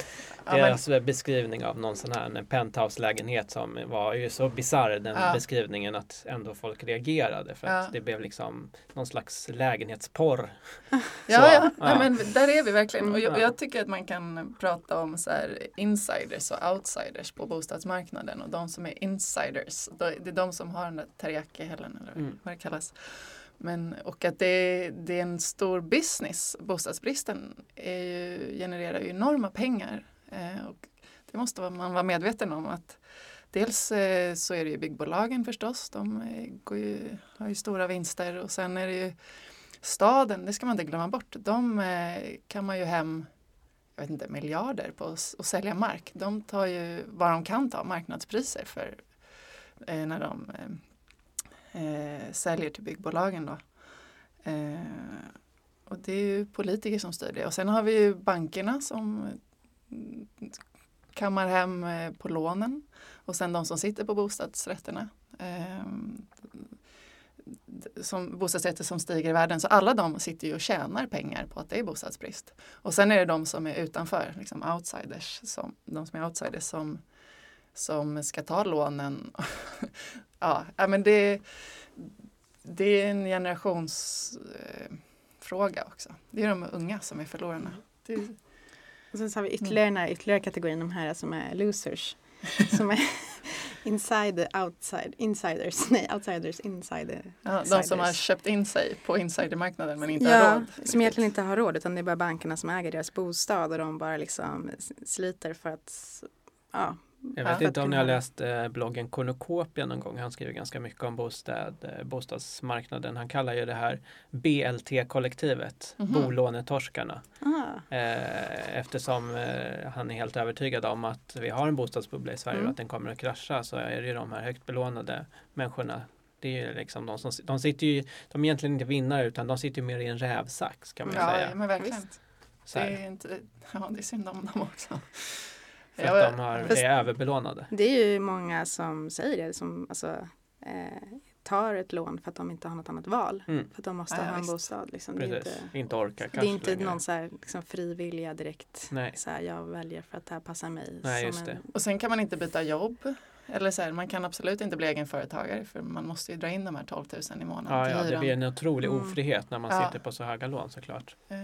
Ja, men- Deras beskrivning av någon sån här en penthouse-lägenhet som var ju så bisarr den Ja. beskrivningen att ändå folk reagerade för att Ja. det blev liksom någon slags lägenhetsporr. (laughs) Ja, ja. ja. men där är vi verkligen. Och jag, Mm. jag tycker att man kan prata om så här insiders och outsiders på bostadsmarknaden. Och de som är insiders, det är de som har den där teriyaki-hällen eller Mm. vad det kallas. Men, och att det, det är en stor business. Bostadsbristen är ju, genererar ju enorma pengar. Eh, och det måste man vara medveten om att Dels eh, så är det ju byggbolagen förstås. De eh, går ju, har ju stora vinster och sen är det ju staden, det ska man inte glömma bort. De eh, kan man ju hem jag vet inte, miljarder på att sälja mark. De tar ju vad de kan ta marknadspriser för eh, när de eh, eh, säljer till byggbolagen. Då. Eh, och det är ju politiker som styr det. Och sen har vi ju bankerna som kammar hem eh, på lånen. Och sen de som sitter på bostadsrätterna. Eh, som bostadsrätter som stiger i världen. Så alla de sitter ju och tjänar pengar på att det är bostadsbrist. Och sen är det de som är utanför, liksom outsiders, som, de som är outsiders som, som ska ta lånen. (laughs) ja, men det, det är en generationsfråga eh, också. Det är de unga som är förlorarna. Det, Och sen så har vi ytterligare den här ytterligare kategorin, de här som är losers. (laughs) Som är (laughs) inside, outside, insiders, nej outsiders, insider. ja, de som har köpt in sig på insidermarknaden men inte har Ja, råd. som egentligen inte har råd utan det är bara bankerna som äger deras bostad och de bara liksom sliter för att ja, Jag vet Ja. inte om ni har läst eh, bloggen Cornucopia någon gång. Han skriver ganska mycket om bostad, eh, bostadsmarknaden. Han kallar ju det här BLT-kollektivet, Mhm. bolånetorskarna. ah, Eh, eftersom eh, han är helt övertygad om att vi har en bostadsbubbla i Sverige Mm. och att den kommer att krascha så är det ju de här högt belånade människorna. Det är ju liksom de som de sitter ju, de är egentligen inte vinnare utan de sitter ju mer i en rävsax kan man Ja, säga. ja, men verkligen. Det är, inte, (laughs) ja, det är synd om dem också. För Jag- att de har, Fast- är överbelånade. det är ju många som säger det som alltså, eh, tar ett lån för att de inte har något annat val. Mm. För att de måste Ja, ha en visst. bostad. Liksom. Det är inte, inte, orkar det är inte längre. någon så här, liksom, frivilliga direkt. Nej. Så här, jag väljer för att det här passar mig. Nej, som just en. Och sen kan man inte byta jobb. Eller så här, man kan absolut inte bli egenföretagare för man måste ju dra in de här 12 000 i månaden Ja, till ja, det blir en otrolig Mm. ofrihet när man Ja. sitter på så höga lån såklart. Eh,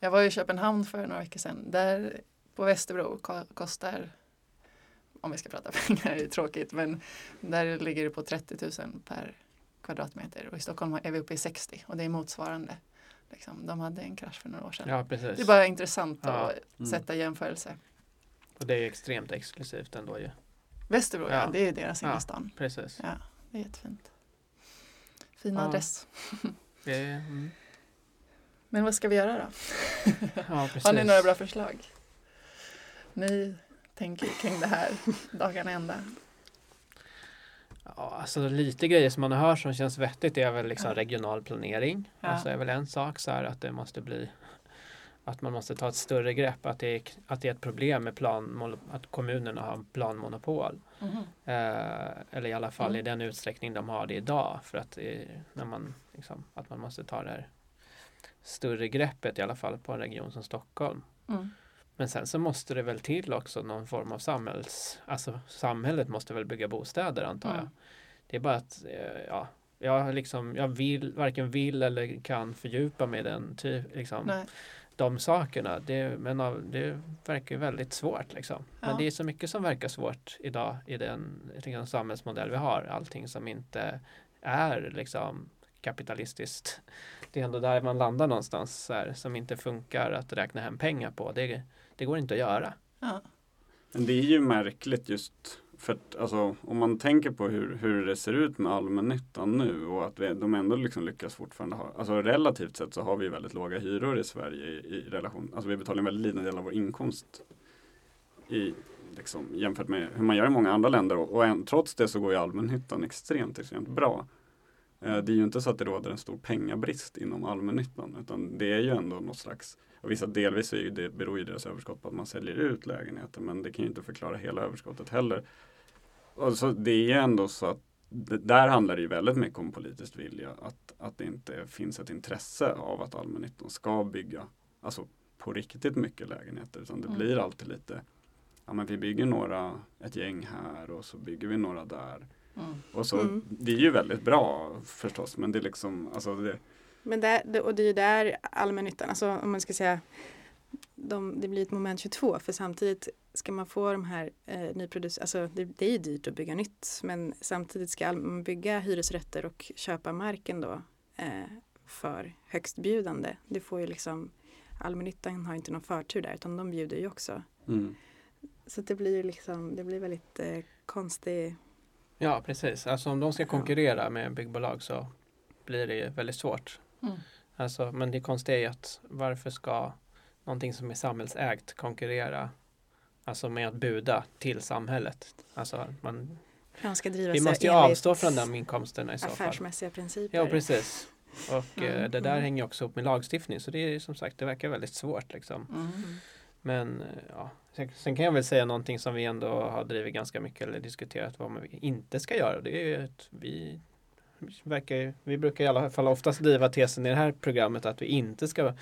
Jag var i Köpenhamn för några veckor sedan. Där på Västerbro ko- kostar, om vi ska prata (laughs) pengar, det är tråkigt, men där ligger det på 30 000 per kvadratmeter och i Stockholm är vi uppe i 60 och det är motsvarande. Liksom, de hade en krasch för några år sedan. Ja. Det är bara intressant Ja. att Mm. sätta jämförelse. Och det är extremt exklusivt ändå ju. Västerbro, ja. Ja. det är deras innerstan. Precis. Ja, det är jättefint. Fin adress. (laughs) Är, mm. Men vad ska vi göra då? (laughs) Har ni några bra förslag? Ni tänker kring det här dagarna ända? Ja, alltså lite grejer som man har hört som känns vettigt är väl liksom regional planering. Ja. Alltså är väl en sak så här att det måste bli att man måste ta ett större grepp att det är, att det är ett problem med plan, att kommunerna har planmonopol. Eh, eller i alla fall i Mm. den utsträckning de har det idag. För att, när man, liksom, att man måste ta det här större greppet i alla fall på en region som Stockholm. Mm. Men sen så måste det väl till också någon form av samhälls... Alltså samhället måste väl bygga bostäder antar jag. Det är bara att eh, ja, jag, liksom, jag vill, varken vill eller kan fördjupa mig i den typ, liksom, Nej. de sakerna. Det, men av, det verkar ju väldigt svårt. Liksom. Men Ja. det är så mycket som verkar svårt idag i den liksom, samhällsmodell vi har. Allting som inte är liksom, kapitalistiskt. Det är ändå där man landar någonstans här, som inte funkar att räkna hem pengar på. Det, det går inte att göra. Ja. Men det är ju märkligt just för att alltså, om man tänker på hur, hur det ser ut med allmännyttan nu och att vi, de ändå liksom lyckas fortfarande ha, alltså relativt sett så har vi väldigt låga hyror i Sverige i, i relation, alltså vi betalar en väldigt liten del av vår inkomst i, liksom, jämfört med hur man gör i många andra länder och, och än, trots det så går ju allmännyttan extremt, extremt bra. Eh, Det är ju inte så att det råder en stor pengabrist inom allmännyttan utan det är ju ändå något slags och vissa delvis är ju det, beror ju deras överskott på att man säljer ut lägenheter men det kan ju inte förklara hela överskottet heller. Och så det är ju ändå så att det, där handlar det ju väldigt mycket om politisk vilja. Att, att det inte finns ett intresse av att allmännyttan ska bygga alltså på riktigt mycket lägenheter. Utan det Mm. blir alltid lite, ja men vi bygger några, ett gäng här och så bygger vi några där. Mm. Och så, Mm. det är ju väldigt bra förstås men det är liksom, alltså det, Men där, det- och det är ju där allmännyttan, alltså om man ska säga de, det blir ett moment 22 för samtidigt ska man få de här eh, nyproducerade, alltså det, det är ju dyrt att bygga nytt men samtidigt ska man bygga hyresrätter och köpa marken då eh, för högstbjudande. Det får ju liksom allmännyttan har inte någon förtur där utan de bjuder ju också. mm. Så det blir ju liksom, det blir väldigt eh, konstig Ja, precis. Alltså om de ska konkurrera med byggbolag så blir det ju väldigt svårt. Mm. Alltså, men det konstiga är ju att varför ska någonting som är samhällsägt konkurrera alltså med att buda till samhället? Alltså, man, vi måste ju avstå från de inkomsterna i så fall. affärsmässiga principer. Ja, precis. Och eh, Mm, det där mm. hänger också upp med lagstiftning så det är som sagt, det verkar väldigt svårt liksom. Mm. Men eh, ja, sen, sen kan jag väl säga någonting som vi ändå har drivit ganska mycket eller diskuterat vad man inte ska göra. Det är ju att vi verkar, vi brukar i alla fall oftast driva tesen i det här programmet att vi inte ska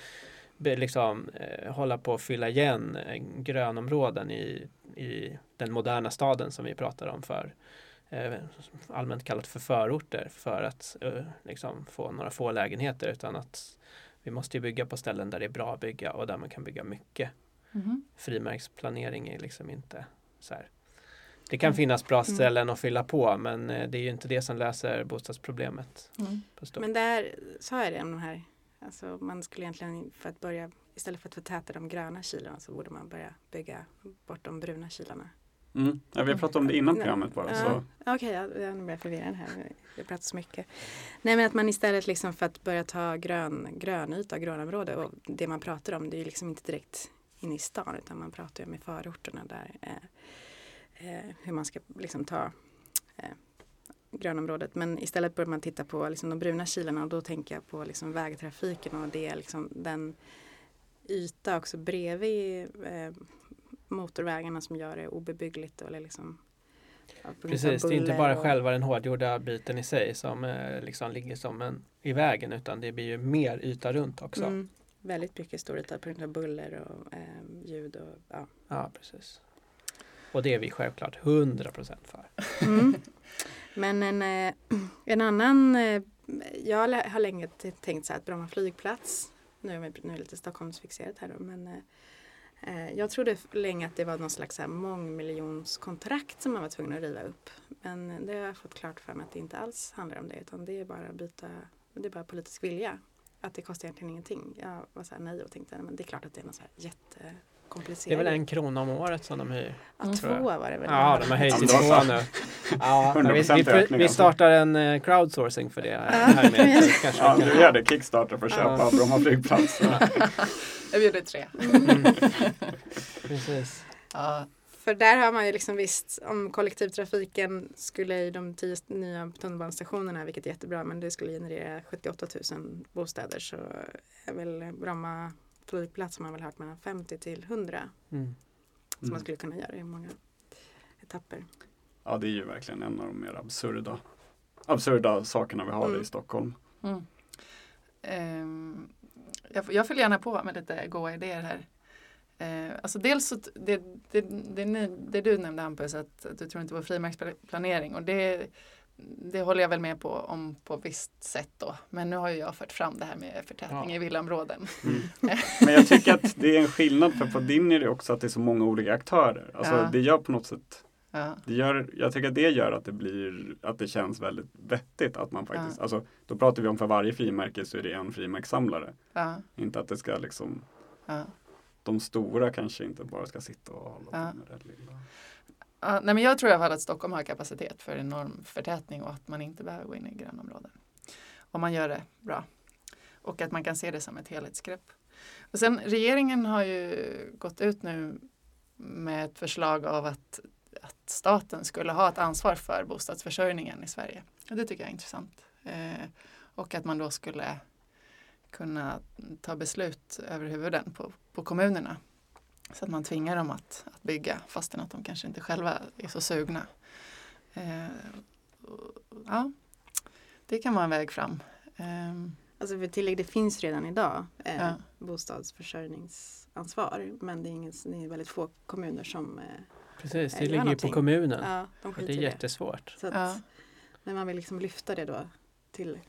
liksom, eh, hålla på att fylla igen eh, grönområden i, i den moderna staden som vi pratar om för eh, allmänt kallat för förorter för att eh, liksom få några få lägenheter. Utan att vi måste bygga på ställen där det är bra att bygga och där man kan bygga mycket. Mhm. frimärksplanering är liksom inte så här. Det kan finnas bra Mm. ställen att fylla på men eh, det är ju inte det som löser bostadsproblemet. Mm. Men där sa jag det om de här, alltså man skulle egentligen för att börja, istället för att förtäta de gröna kilarna så borde man börja bygga bort de bruna kilarna. Mm. Ja, vi har pratat om det innan programmet bara. Ja, Så. Okej, jag, jag blir förvirrad här. Jag pratar så mycket. Nej men att man istället liksom för att börja ta grön, grönyta, grönområde och det man pratar om det är ju liksom inte direkt inne i stan utan man pratar ju om i förorterna där eh, eh, hur man ska liksom ta eh, grönområdet. Men istället bör man titta på liksom de bruna kilarna och då tänker jag på liksom vägtrafiken och det är liksom den yta också bredvid eh, motorvägarna som gör det obebyggligt eller liksom Precis, det är inte bara och- själva den hårdgjorda biten i sig som eh, liksom ligger som en i vägen utan det blir ju mer yta runt också. Mm, väldigt mycket stor yta på grund av buller och eh, ljud och ja. Ja, precis. Och det är vi självklart 100% för. Mm. (laughs) Men en, eh, en annan, eh, jag har länge tänkt så här att Bromma flygplats, nu är, vi, nu är det lite Stockholmsfixerat här då, men eh, jag trodde länge att det var någon slags så här mångmiljonskontrakt som man var tvungen att riva upp. Men det har jag fått klart för mig att det inte alls handlar om det utan det är bara att byta, det är bara politisk vilja. Att det kostar egentligen ingenting. Jag var så här nej och tänkte men det är klart att det är något så här jättekomplicerat. Det är väl en krona om året som de hyr. Ja, Mm. två var det väl? Ja, de har höjt till två nu. (laughs) Ja, vi, 100% vi, vi alltså. startar en eh, crowdsourcing för det här med. (laughs) Kanske Ja, du gör det. Kickstarter för att köpa Ja. Bromma flygplats. (laughs) Jag bjuder tre. Mm. Precis. Ja. För där har man ju liksom visst om kollektivtrafiken skulle i de tio nya tunnelbanestationerna, vilket är jättebra, men det skulle generera 78 000 bostäder så är väl Bromma flygplats som man väl hört mellan 50 till 100 Mm. som man Mm. skulle kunna göra i många etapper. Ja, det är ju verkligen en av de mer absurda, absurda sakerna vi har Mm. i Stockholm. Mm. Ehm, jag, jag fyller gärna på med lite goda idéer här. Eh, alltså dels så t- det, det, det, ni, det du nämnde Hampus att, att du tror inte på frimärksplanering och det, det håller jag väl med på om på visst sätt då. Men nu har ju jag fört fram det här med förtätning Ja. i villaområden. Mm. (laughs) Men jag tycker att det är en skillnad för på din är det också att det är så många olika aktörer. Alltså Ja. det gör på något sätt Ja, det gör, jag tycker att det gör att det blir att det känns väldigt vettigt att man faktiskt, Ja. alltså då pratar vi om för varje frimärke så är det en frimärkssamlare. ja, Inte att det ska liksom. De stora kanske inte bara ska sitta och hålla Ja. på med det lilla. Ja, nej men jag tror i alla fall att Stockholm har kapacitet för enorm förtätning och att man inte behöver gå in i grönområden. Om man gör det bra. Och att man kan se det som ett helhetsgrepp. Och sen regeringen har ju gått ut nu med ett förslag av att, att staten skulle ha ett ansvar för bostadsförsörjningen i Sverige. Och det tycker jag är intressant. Eh, och att man då skulle kunna ta beslut över huvuden på, på kommunerna. Så att man tvingar dem att, att bygga fastän att de kanske inte själva är så sugna. Eh, ja, det kan vara en väg fram. Eh, Alltså för tillägg, det finns redan idag eh, Ja. bostadsförsörjningsansvar men det är, ingen, det är väldigt få kommuner som eh, Precis, det ligger ju på någonting. kommunen. ja, de det är jättesvårt. Så att, Ja. Men man vill liksom lyfta det då till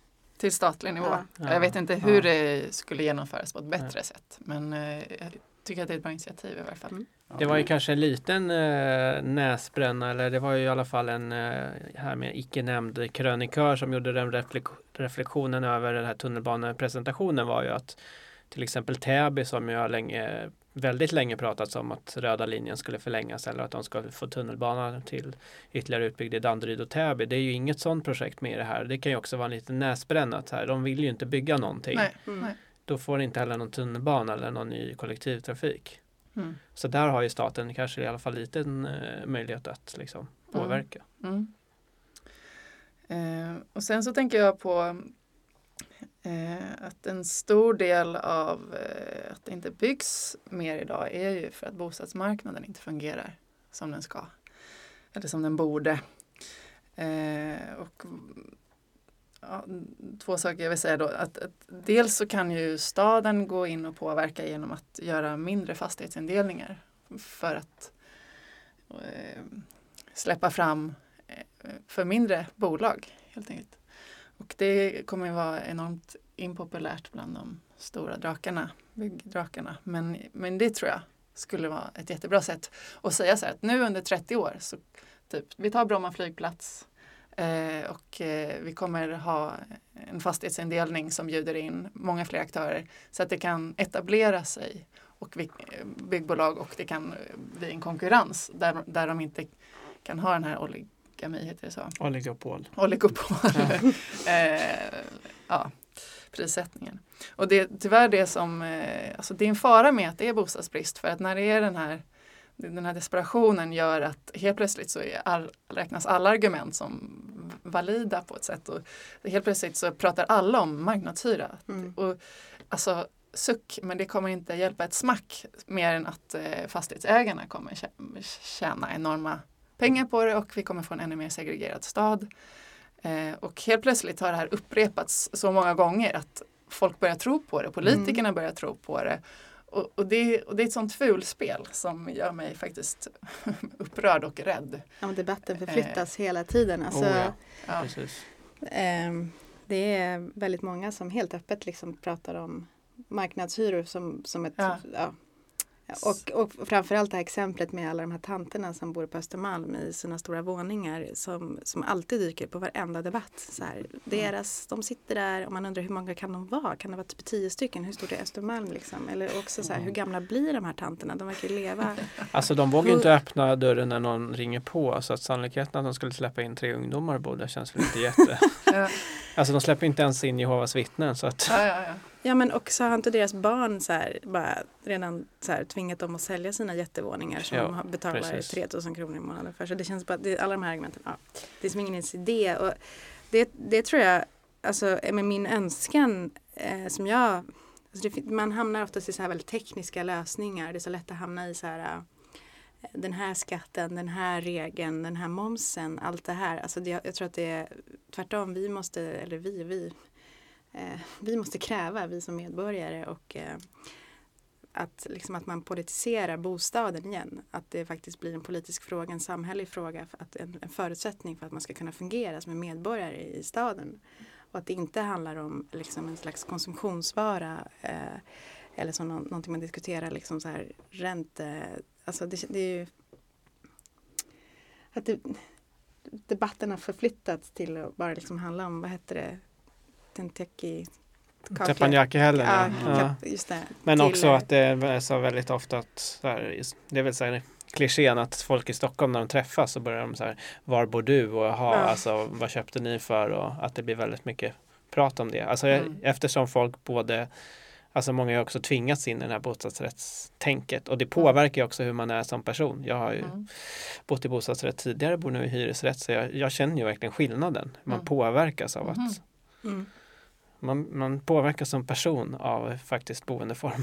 till statlig nivå. Ja. Ja. Jag vet inte hur Ja. det skulle genomföras på ett bättre sätt. Men eh, jag tycker att det är ett bra initiativ i varje fall. Mm. Det var ju kanske en liten eh, näsbränna, eller det var ju i alla fall en eh, här med icke nämnd krönikör som gjorde den reflek- reflektionen över den här tunnelbanepresentationen var ju att till exempel Täby som har länge, väldigt länge pratats om att röda linjen skulle förlängas eller att de ska få tunnelbana till ytterligare utbyggd i Danderyd och Täby. Det är ju inget sådant projekt med i det här. Det kan ju också vara en liten näsbränna att här, de vill ju inte bygga någonting. Nej. mm. Nej. Då får de inte heller någon tunnelbana eller någon ny kollektivtrafik. Mm. Så där har ju staten kanske i alla fall liten eh, möjlighet att liksom Mm. påverka. Mm. Eh, och sen så tänker jag på Eh, att en stor del av eh, att det inte byggs mer idag är ju för att bostadsmarknaden inte fungerar som den ska. Eller som den borde. Eh, och ja, två saker jag vill säga då. Att, att dels så kan ju staden gå in och påverka genom att göra mindre fastighetsindelningar för att eh, släppa fram eh, för mindre bolag helt enkelt. Och det kommer ju vara enormt impopulärt bland de stora drakarna, byggdrakarna. Men, men det tror jag skulle vara ett jättebra sätt att säga så här att nu under 30 år så typ, vi tar Bromma flygplats eh, och eh, vi kommer ha en fastighetsindelning som bjuder in många fler aktörer så att det kan etablera sig och vi, eh, byggbolag och det kan eh, bli en konkurrens där, där de inte kan ha den här oligami, heter det så? Oligopol. Oligopol. (laughs) eh, ja, prissättningen. Och det är tyvärr det som, eh, alltså det är en fara med att det är bostadsbrist för att när det är den här den här desperationen gör att helt plötsligt så är all, räknas alla argument som valida på ett sätt och helt plötsligt så pratar alla om marknadshyra. Mm. Och, alltså suck, men det kommer inte hjälpa ett smack mer än att eh, fastighetsägarna kommer tjä- tjäna enorma pengar på det och vi kommer få en ännu mer segregerad stad. Eh, och helt plötsligt har det här upprepats så många gånger att folk börjar tro på det, politikerna börjar tro på det. Och, och, det, och det är ett sånt fulspel som gör mig faktiskt (laughs) upprörd och rädd. Ja, men debatten förflyttas hela tiden. Alltså, Oh, ja. Ja. Precis. ehm, det är väldigt många som helt öppet liksom pratar om marknadshyror som, som ett Ja. ja. Och, och framförallt det här exemplet med alla de här tanterna som bor på Östermalm i sina stora våningar som, som alltid dyker på varenda debatt. Så här, deras, de sitter där och man undrar hur många kan de vara? Kan det vara typ tio stycken? Hur stort är Östermalm liksom? Eller också så här, hur gamla blir de här tanterna? De verkar ju leva. (laughs) Alltså de vågar inte öppna dörren när någon ringer på så att sannolikheten att de skulle släppa in tre ungdomar och bo där känns väl inte jätte. (laughs) Ja. Alltså de släpper inte ens in Jehovas vittnen så att Ja, ja, ja. Men också har inte deras barn så här, bara redan så här, tvingat dem att sälja sina jättevåningar som Ja, betalar precis. 3000 kronor i månaden för. Så det känns bara, det, alla de här argumenten, ja, det är som ingen ens idé. Och det, det tror jag, alltså med min önskan eh, som jag, alltså det, man hamnar oftast i så här väldigt tekniska lösningar. Det är så lätt att hamna i så här eh, den här skatten, den här regeln, den här momsen, allt det här. Alltså det, jag tror att det är tvärtom, vi måste, eller vi, vi, Eh, vi måste kräva, vi som medborgare och eh, att, liksom att man politiserar bostaden igen. Att det faktiskt blir en politisk fråga, en samhällelig fråga, att en, en förutsättning för att man ska kunna fungera som en medborgare i staden. Och att det inte handlar om liksom en slags konsumtionsvara eh, eller som nå- någonting man diskuterar, liksom så här ränte, eh, alltså det, det är ju att det, debatten har förflyttats till att bara liksom handla om, vad heter det, Tenteki Teppanyaki-helgen. Ja, Ja. Ja. kap- just det. Men Till, också eh, att det är så väldigt ofta att här, det är väl så här klichén att folk i Stockholm när de träffas så börjar de så här Var bor du? Och jaha, Ja. alltså vad köpte ni för? Och att det blir väldigt mycket prat om det. Alltså Mm. eftersom folk både Alltså många har också tvingats in i det här bostadsrättstänket och det påverkar ju också hur man är som person. Jag har ju Mm. bott i bostadsrätt tidigare, bor nu i hyresrätt så jag, jag känner ju verkligen skillnaden. Man Mm. påverkas av att Mm. Man, man påverkas som person av faktiskt boendeformen.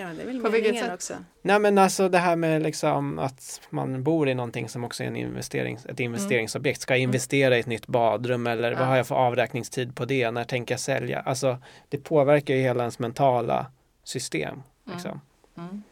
Ja, det är väl På vilket sätt? också. Nej men alltså det här med liksom att man bor i någonting som också är en investerings, ett investeringsobjekt. Ska jag investera i ett nytt badrum eller vad Ja. har jag för avräkningstid på det? När tänker jag sälja? Alltså det påverkar ju hela ens mentala system. Liksom. Mm.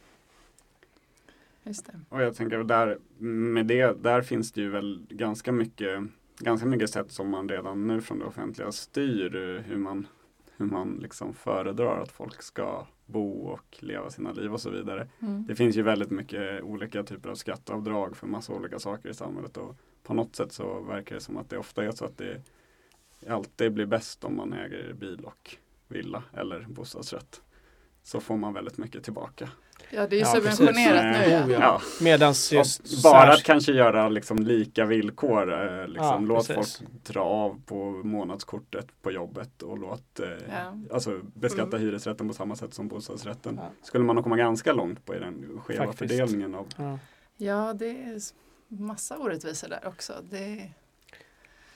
Just det. Och jag tänker där, med det, där finns det ju väl ganska mycket, ganska mycket sätt som man redan nu från det offentliga styr eh, hur man, hur man liksom föredrar att folk ska bo och leva sina liv och så vidare. Mm. Det finns ju väldigt mycket olika typer av skatteavdrag för massa olika saker i samhället och på något sätt så verkar det som att det ofta är så att det alltid blir bäst om man äger bil och villa eller bostadsrätt. Så får man väldigt mycket tillbaka. Ja, det är ju Ja, precis. subventionerat nu. Ja. Oh, ja. Medans just Och bara att kanske göra liksom lika villkor. Eh, liksom, Ja, låt precis. folk dra av på månadskortet på jobbet och låt eh, Ja. alltså, beskatta hyresrätten på samma sätt som bostadsrätten. Ja. Skulle man nog komma ganska långt på i den skeva Faktiskt. fördelningen av ja. ja, det är massa orättvisor där också. Det,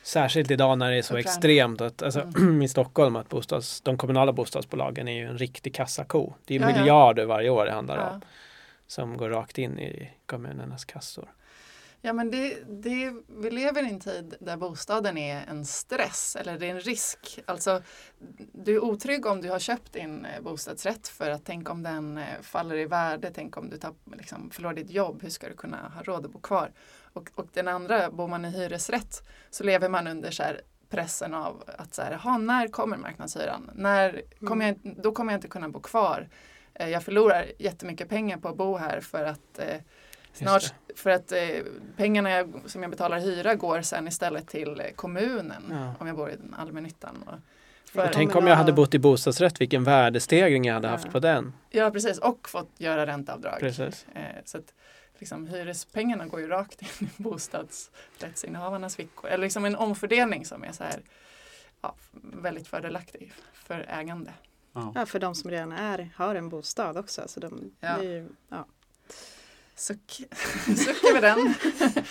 Särskilt idag när det är så Såklart. extremt att, alltså, Mm. (clears throat) i Stockholm att bostads, de kommunala bostadsbolagen är ju en riktig kassako. Det är Ja, ja. miljarder varje år det handlar ja. om som går rakt in i kommunernas kassor. Ja men det, det, vi lever i en tid där bostaden är en stress eller det är en risk. Alltså du är otrygg om du har köpt din eh, bostadsrätt för att tänk om den eh, faller i värde, tänk om du tapp, liksom, förlorar ditt jobb, hur ska du kunna ha råd att bo kvar? Och, och den andra, bor man i hyresrätt så lever man under så här pressen av att så här, "Jaha, när kommer marknadshyran? När kommer jag, då kommer jag inte kunna bo kvar. Eh, Jag förlorar jättemycket pengar på att bo här för att eh, Snart, för att eh, pengarna jag, som jag betalar hyra går sen istället till eh, kommunen Ja. om jag bor i den allmännyttan. Och, Och för, tänk om jag hade bott i bostadsrätt, vilken värdestegring jag hade Ja. haft på den. ja precis, och fått göra ränteavdrag. Precis. Eh, så att liksom, hyrespengarna går ju rakt in i (laughs) bostadsrättsinnehavarnas fickor. Eller liksom en omfördelning som är så här, ja, väldigt fördelaktig för ägande. ja. Ja, för de som redan är, har en bostad också. Så de, Ja. ju, ja. Suck, (laughs) suck över den. (laughs)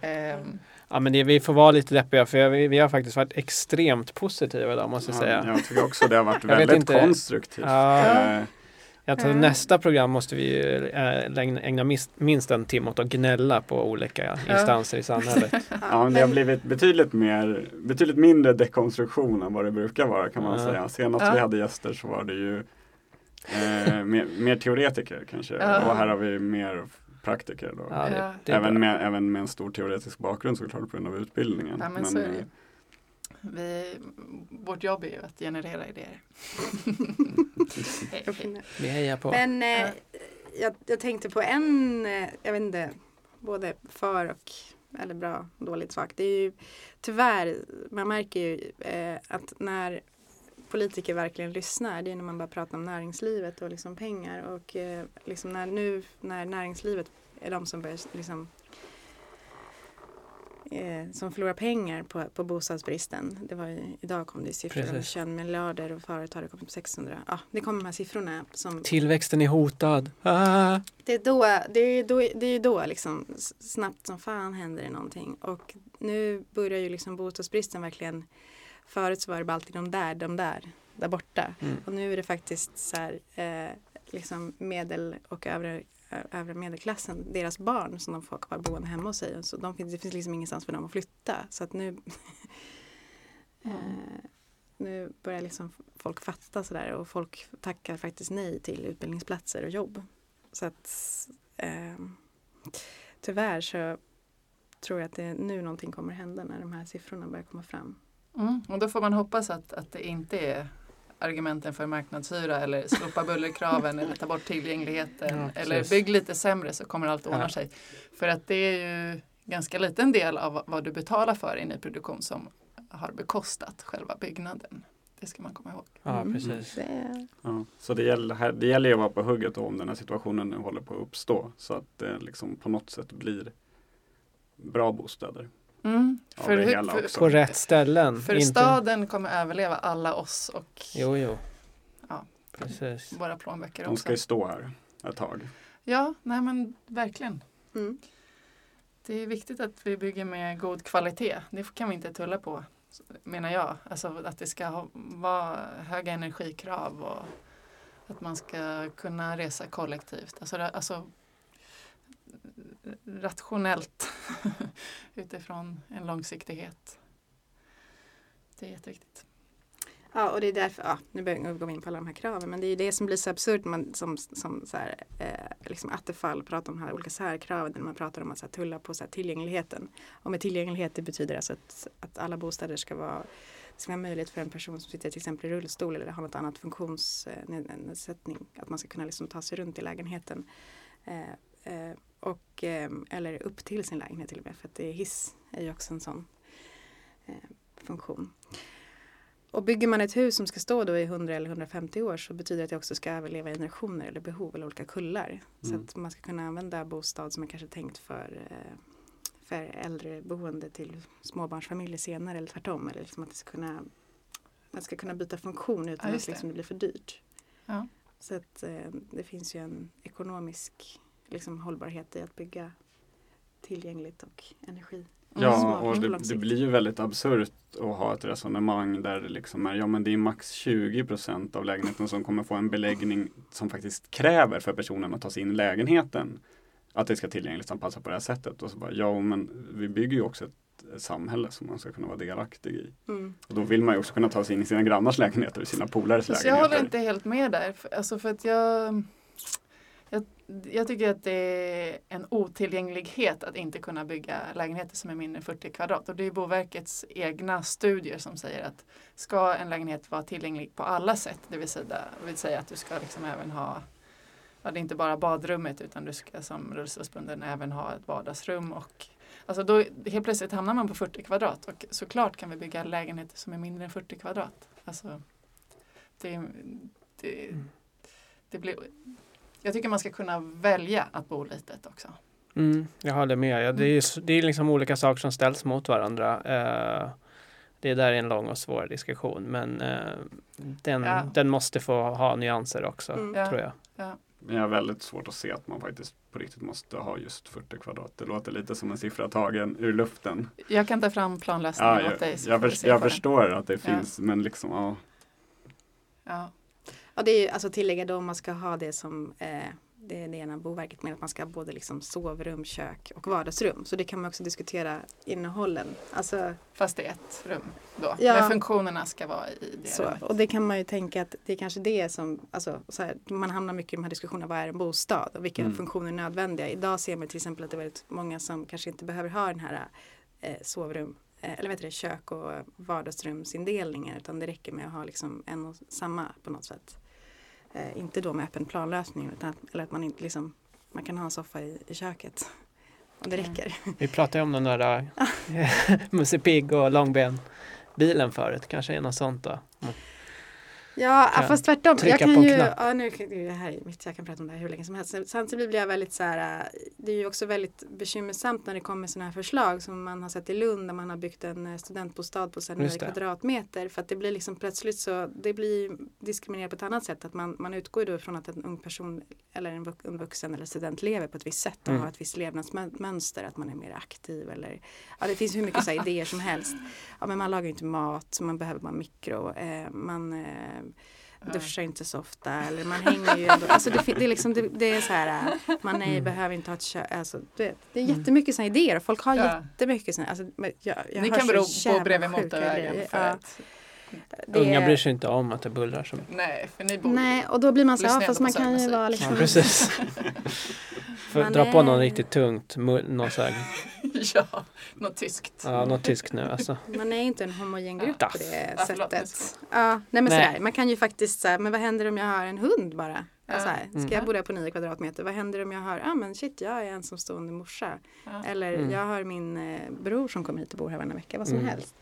Ehm, Ja men det, vi får vara lite deppiga för vi, vi har faktiskt varit extremt positiva idag måste jag säga. Jag tycker också det har varit väldigt konstruktivt. Ja. Eh, Jag tror Mm. nästa program måste vi ju, äh, ägna, minst, en timme åt att gnälla på olika instanser i samhället. (laughs) Ja, men det har blivit betydligt, mer, betydligt mindre dekonstruktion än vad det brukar vara kan man säga. Senast vi hade gäster så var det ju eh, (laughs) mer, mer teoretiker kanske. Och här har vi mer praktiker. Då. Ja, det, det även, med, även med en stor teoretisk bakgrund såklart på grund av utbildningen. Ja, men så är det ju. eh, vi, vårt jobb är ju att generera idéer. (laughs) Hej, hej. Vi hejar på. Men eh, Ja. jag, jag tänkte på en, eh, jag vet inte, både för och eller bra dåligt sak. Det är ju tyvärr, man märker ju eh, att när politiker verkligen lyssnar, det är när man bara pratar om näringslivet och liksom pengar och eh, liksom när nu när näringslivet är de som börjar liksom eh, som förlorar pengar på, på bostadsbristen. Det var ju, idag kom det siffror om Precis. 21 miljarder och förut har kommit på 600. Ja, det kommer de här siffrorna som Tillväxten är hotad. Ah. det är då, det är då, det är då liksom snabbt som fan händer det någonting. Och nu börjar ju liksom bostadsbristen verkligen, förut så var det bara alltid de där, de där, där borta. Mm. Och nu är det faktiskt så här, eh, liksom medel och övre, övre medelklassen, deras barn som de får kvar boende hemma hos sig. Så de finns, det finns liksom ingenstans för dem att flytta. Så att nu, (laughs) eh, nu börjar liksom folk fatta sådär och folk tackar faktiskt nej till utbildningsplatser och jobb. Så att eh, tyvärr så tror jag att det nu någonting kommer hända när de här siffrorna börjar komma fram. Mm. Och då får man hoppas att, att det inte är argumenten för marknadshyra eller slopa bullerkraven eller ta bort tillgängligheten Ja, eller bygg lite sämre så kommer allt ordna Ja. sig. För att det är ju ganska liten del av vad du betalar för i nyproduktion som har bekostat själva byggnaden. Det ska man komma ihåg. Ja, Mm. precis. Det är, Ja, så det gäller, det gäller ju att vara på hugget om den här situationen nu håller på att uppstå. Så att det liksom på något sätt blir bra bostäder. Mm. För, för, också. På rätt ställen. för inte... staden kommer överleva alla oss och Jo, jo. Ja. Precis. våra plånböcker De ska också. ju stå här ett tag. Ja, nej men verkligen. mm. Det är viktigt att vi bygger med god kvalitet. Det kan vi inte tulla på, menar jag. Alltså att det ska ha, vara höga energikrav och att man ska kunna resa kollektivt. Alltså, alltså rationellt (laughs) utifrån en långsiktighet. Det är jätteviktigt. Ja, och det är därför, ja, nu börjar jag gå in på alla de här kraven, men det är ju det som blir så absurt man som, som så här, eh, liksom Attefall pratar om de här olika särkraven, när man pratar om att så här, tulla på så här, tillgängligheten. Och med tillgänglighet det betyder alltså att, att alla bostäder ska vara det ska vara möjligt för en person som sitter till exempel i rullstol eller har något annat funktionsnedsättning eh, att man ska kunna liksom ta sig runt i lägenheten. Eh, eh, och, eh, eller upp till sin lägenhet till och med för att det är hiss är ju också en sån eh, funktion. Och bygger man ett hus som ska stå då i 100 eller 150 år så betyder det att det också ska överleva generationer eller behov eller olika kullar. Så Mm. att man ska kunna använda bostad som är kanske tänkt för, eh, för äldreboende till småbarnsfamiljer senare eller tvärtom. Eller liksom att det ska kunna, man ska kunna byta funktion utan Ja, att liksom det blir för dyrt. Ja. Så att eh, det finns ju en ekonomisk liksom, hållbarhet i att bygga tillgängligt och energi. Ja, och det, det blir ju väldigt absurt att ha ett resonemang där det liksom är, ja men det är max 20 procent av lägenheten som kommer få en beläggning som faktiskt kräver för personen att ta sig in i lägenheten. Att det ska tillgänglighetsanpassas på det här sättet. Och så bara, ja men vi bygger ju också ett, samhälle som man ska kunna vara delaktig i. Mm. Och då vill man ju också kunna ta sig in i sina grannars lägenheter och sina polares Så jag lägenheter. håller inte helt med där. Alltså för att jag, jag, jag tycker att det är en otillgänglighet att inte kunna bygga lägenheter som är mindre än 40 kvadrat. Och det är Boverkets egna studier som säger att ska en lägenhet vara tillgänglig på alla sätt, det vill säga, det vill säga att du ska liksom även ha Ja, det är inte bara badrummet utan du ska som rullstolsbunden även ha ett vardagsrum och Alltså då helt plötsligt hamnar man på 40 kvadrat och såklart kan vi bygga lägenheter som är mindre än 40 kvadrat. Alltså, det, det, Mm. det blir, jag tycker man ska kunna välja att bo litet också. Mm, jag håller med. Ja, det, är, det är liksom olika saker som ställs mot varandra. Eh, det där är en lång och svår diskussion men eh, den, Ja. den måste få ha nyanser också Mm. Ja. tror jag. Men jag har väldigt svårt att se att man faktiskt på riktigt måste ha just 40 kvadrat. Det låter lite som en siffra tagen ur luften. Jag kan ta fram planlösningen Ja, åt jag, dig. så jag, se jag förstår att det Ja. finns men liksom ja. Ja. Det är ju alltså tillägga då om man ska ha det som eh, det är det ena Boverket med att man ska ha både liksom sovrum, kök och vardagsrum. Så det kan man också diskutera innehållen. Alltså, Fast det är ett rum då. Ja. Men funktionerna ska vara i det så. rummet. Och det kan man ju tänka att det är kanske det som, alltså, så här, man hamnar mycket i de här diskussionerna, vad är en bostad och vilka Mm. funktioner är nödvändiga. Idag ser man till exempel att det är väldigt många som kanske inte behöver ha den här eh, sovrum, eh, eller vet du, kök och vardagsrumsindelningen utan det räcker med att ha liksom en och samma på något sätt. Eh, inte då med öppen planlösning utan att, eller att man inte liksom, man kan ha en soffa i, i köket. Och det Mm. räcker. (laughs) Vi pratade ju om den där (laughs) (laughs) Musse Pigg och Långben bilen förut. Kanske är något sånt då. Mm. Ja, Kan fast tvärtom. Jag kan ju, ja, nu, det här är mitt, jag kan prata om det här hur länge som helst. Samtidigt blir jag väldigt så här, äh, det är ju också väldigt bekymmersamt när det kommer sådana här förslag som man har sett i Lund där man har byggt en eh, studentbostad på så här Just nio det. kvadratmeter. För att det blir liksom plötsligt så, det blir diskriminerat på ett annat sätt. Att man, man utgår då från att en ung person eller en, vux, en vuxen eller student lever på ett visst sätt och Mm. har ett visst levnadsmönster. Att man är mer aktiv eller, ja det finns hur mycket så (laughs) idéer som helst. Ja men man lagar ju inte mat man behöver bara mikro. Eh, man eh, duschar inte så ofta eller man hänger ju ändå. Alltså det, det, är liksom, det, det är så här, äh, man är, Mm. behöver inte ha ett kö, alltså, det, det är jättemycket sådana idéer folk har Ja. jättemycket sådana, alltså, jag, jag Ni kan bero på bredvid motorvägen. För Ja, att, det Unga bryr sig inte om att det bullrar så mycket. nej, för ni bor Nej, och då blir man så, ja, fast man på kan ju vara Ja, liksom precis. (laughs) För Man dra på är- någon riktigt tungt, någon så här, (laughs) ja, något tyskt. ja, något tyskt nu alltså. Man är inte en homogen grupp Ja. på det Ja, sättet. Ja, nej men Nej. sådär, man kan ju faktiskt säga, men vad händer om jag har en hund bara? Ja. Alltså här, ska Mm. jag bo där på nio kvadratmeter? Vad händer om jag har, ja ah, men shit jag är ensamstående morsa. Ja. Eller Mm. jag har min eh, bror som kommer hit och bor här varannan vecka, vad som Mm. helst.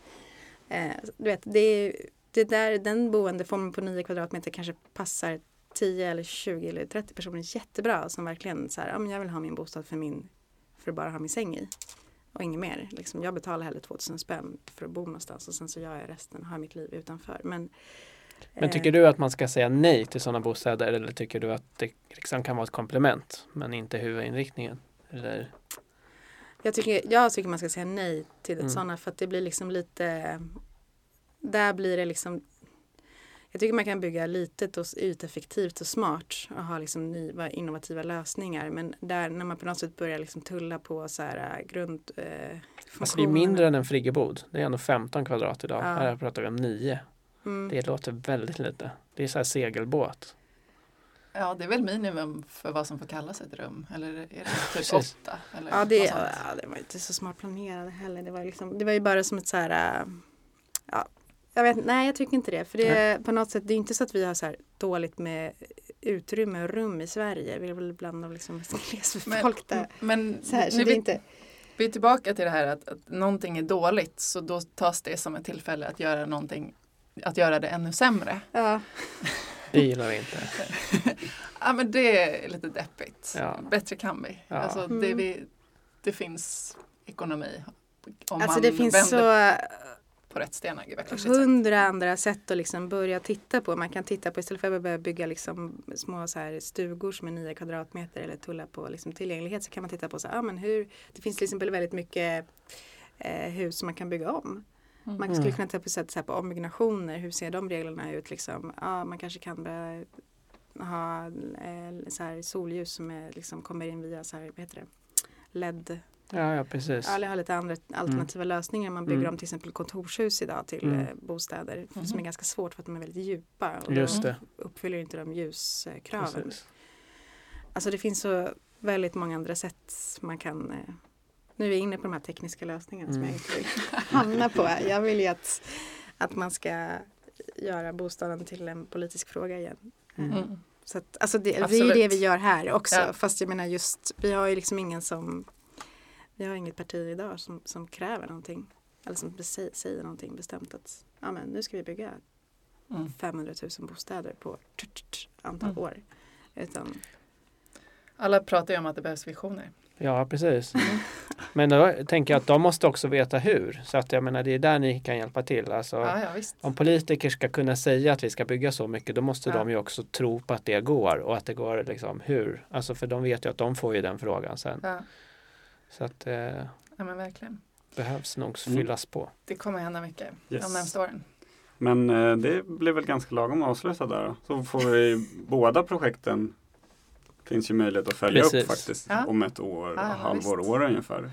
Eh, du vet, det, är- det där, den boendeformen på nio kvadratmeter kanske passar 10 eller 20 eller 30 personer jättebra som verkligen så här, ja men jag vill ha min bostad för min, för att bara ha min säng i. Och inget mer. Liksom, jag betalar hellre 2000 spänn för att bo någonstans och sen så gör jag resten, har mitt liv utanför. Men, Men eh, tycker du att man ska säga nej till sådana bostäder eller tycker du att det liksom kan vara ett komplement men inte huvudinriktningen? Eller? Jag tycker, jag tycker man ska säga nej till Mm. sådana för att det blir liksom lite Där blir det liksom Jag tycker man kan bygga litet och yteffektivt och smart och ha liksom nya innovativa lösningar men där när man på något sätt börjar liksom tulla på så här äh, grund eh, Alltså det är mindre än en friggebod. Det är ändå 15 kvadrat idag. Ja. Här pratar vi om 9. mm. Det låter väldigt lite. Det är så här segelbåt. Ja, det är väl minimum för vad som får kallas ett rum. Eller är det (laughs) typ åtta? Eller Ja, det, ja, det var inte så smart planerat heller. Det var, liksom, det var ju bara som ett så här, äh, ja, jag vet, nej jag tycker inte det. För det är på något sätt, det är inte så att vi har så här dåligt med utrymme och rum i Sverige. Vi är väl bland de liksom (laughs) mest glesbefolkade. men Så här, så nu det är vi, inte, vi är tillbaka till det här att, att någonting är dåligt så då tas det som ett tillfälle att göra någonting att göra det ännu sämre. ja, (laughs) Det gillar vi inte. (laughs) Ja men det är lite deppigt. Ja. Bättre kan vi. Ja. Alltså, det, Mm. vi. Det finns ekonomi om alltså man det finns så på rätt stenar. Hundra andra sätt att liksom börja titta på. Man kan titta på istället för att börja bygga liksom små så här stugor som är 9 kvadratmeter eller tulla på liksom tillgänglighet så kan man titta på så här, ja, men hur, det finns till exempel väldigt mycket eh, hus som man kan bygga om. Man skulle Mm. kunna titta på, sätt, så här, på ombyggnationer, hur ser de reglerna ut liksom? Ja, man kanske kan börja ha eh, så här, solljus som är, liksom, kommer in via så här, vad heter det? LED Ja, ja precis. Ja, eller har lite andra alternativa lösningar. Man bygger Mm. om till exempel kontorshus idag till Mm. eh, bostäder som Mhm. är ganska svårt för att de är väldigt djupa och Just det. uppfyller inte de ljuskraven. Precis. Alltså det finns så väldigt många andra sätt man kan eh, nu är vi inne på de här tekniska lösningarna som Mm. jag inte vill (laughs) hamna på. Jag vill ju att, att man ska göra bostaden till en politisk fråga igen. Mm. Eh, Mm. Så att, alltså det, det är Absolut. det vi gör här också. Ja. Fast jag menar just, vi har ju liksom ingen som Vi har inget parti idag som, som kräver någonting. Eller som säger någonting bestämt att ja, men nu ska vi bygga Mm. 500 000 bostäder på t- t- t- antal Mm. år. Utan, Alla pratar ju om att det behövs visioner. Ja, precis. Mm. Men då tänker jag att de måste också veta hur. Så att jag menar, det är där ni kan hjälpa till. Alltså, Ja, ja visst. Om politiker ska kunna säga att vi ska bygga så mycket då måste Ja. de ju också tro på att det går och att det går liksom hur. Alltså för de vet ju att de får ju den frågan sen. Ja, Så att det eh, ja men verkligen. behövs nog Mm. fyllas på. Det kommer hända mycket Yes. de närmaste åren. Men eh, det blir väl ganska lagom att avsluta där. då. Så får vi båda projekten finns ju möjlighet att följa Precis. upp faktiskt Ja. om ett år, Ja, halvår, visst. år ungefär.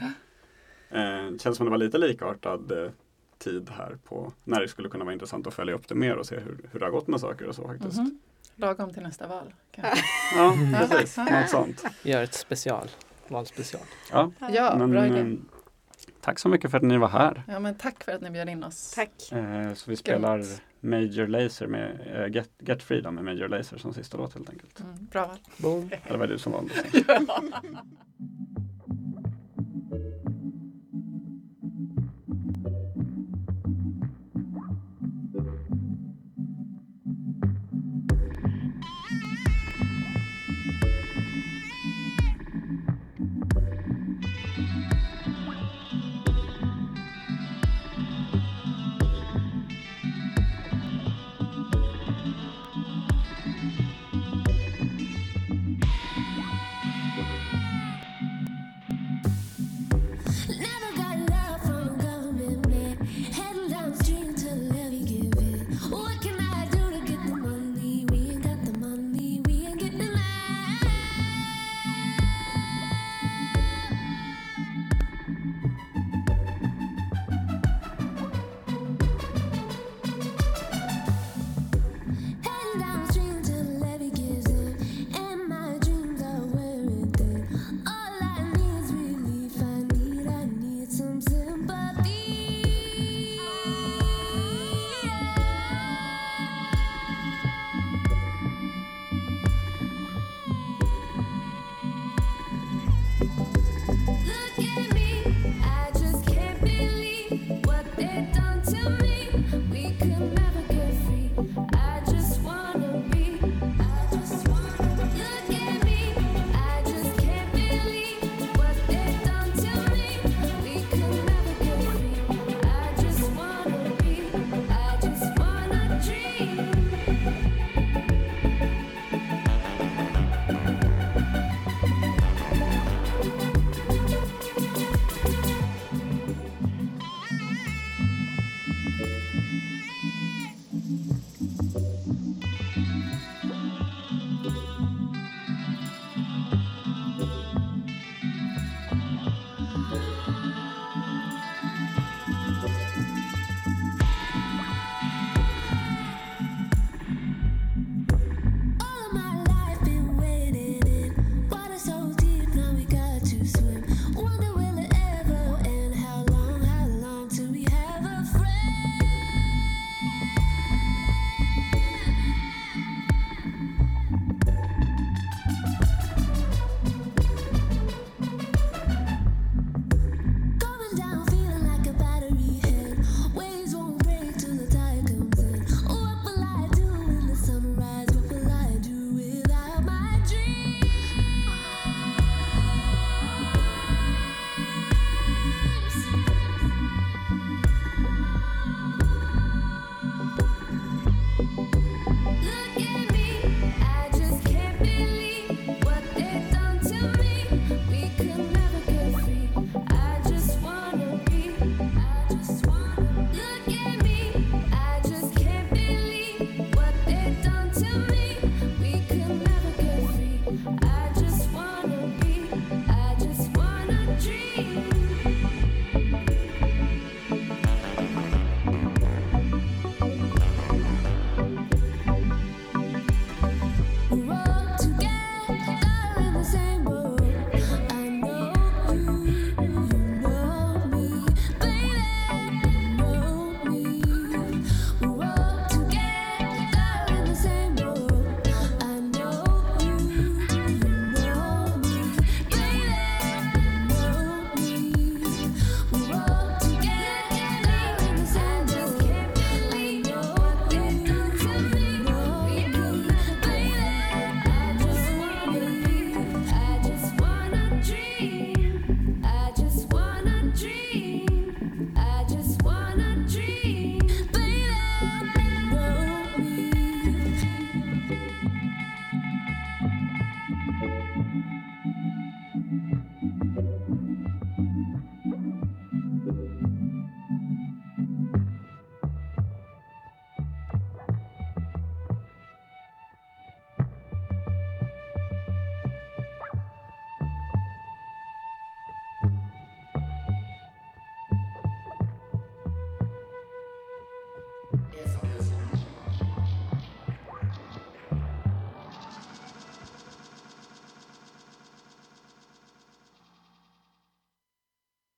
Eh, känns som det var lite likartad eh, tid här på när det skulle kunna vara intressant att följa upp det mer och se hur, hur det har gått med saker och så faktiskt. Mhm. Lagom till nästa val. kanske. (laughs) Ja, precis. Något sånt. Gör ett special, valspecial. Ja, Ja, men, bra idé. eh, tack så mycket för att ni var här. Ja, men tack för att ni bjöd in oss. tack. Eh, så vi spelar Major Lazer med eh, Get, Get Freedom med Major Lazer som sista låt helt enkelt. Mm, bra val. Boom. Eller var det du som valde? Ja. (laughs)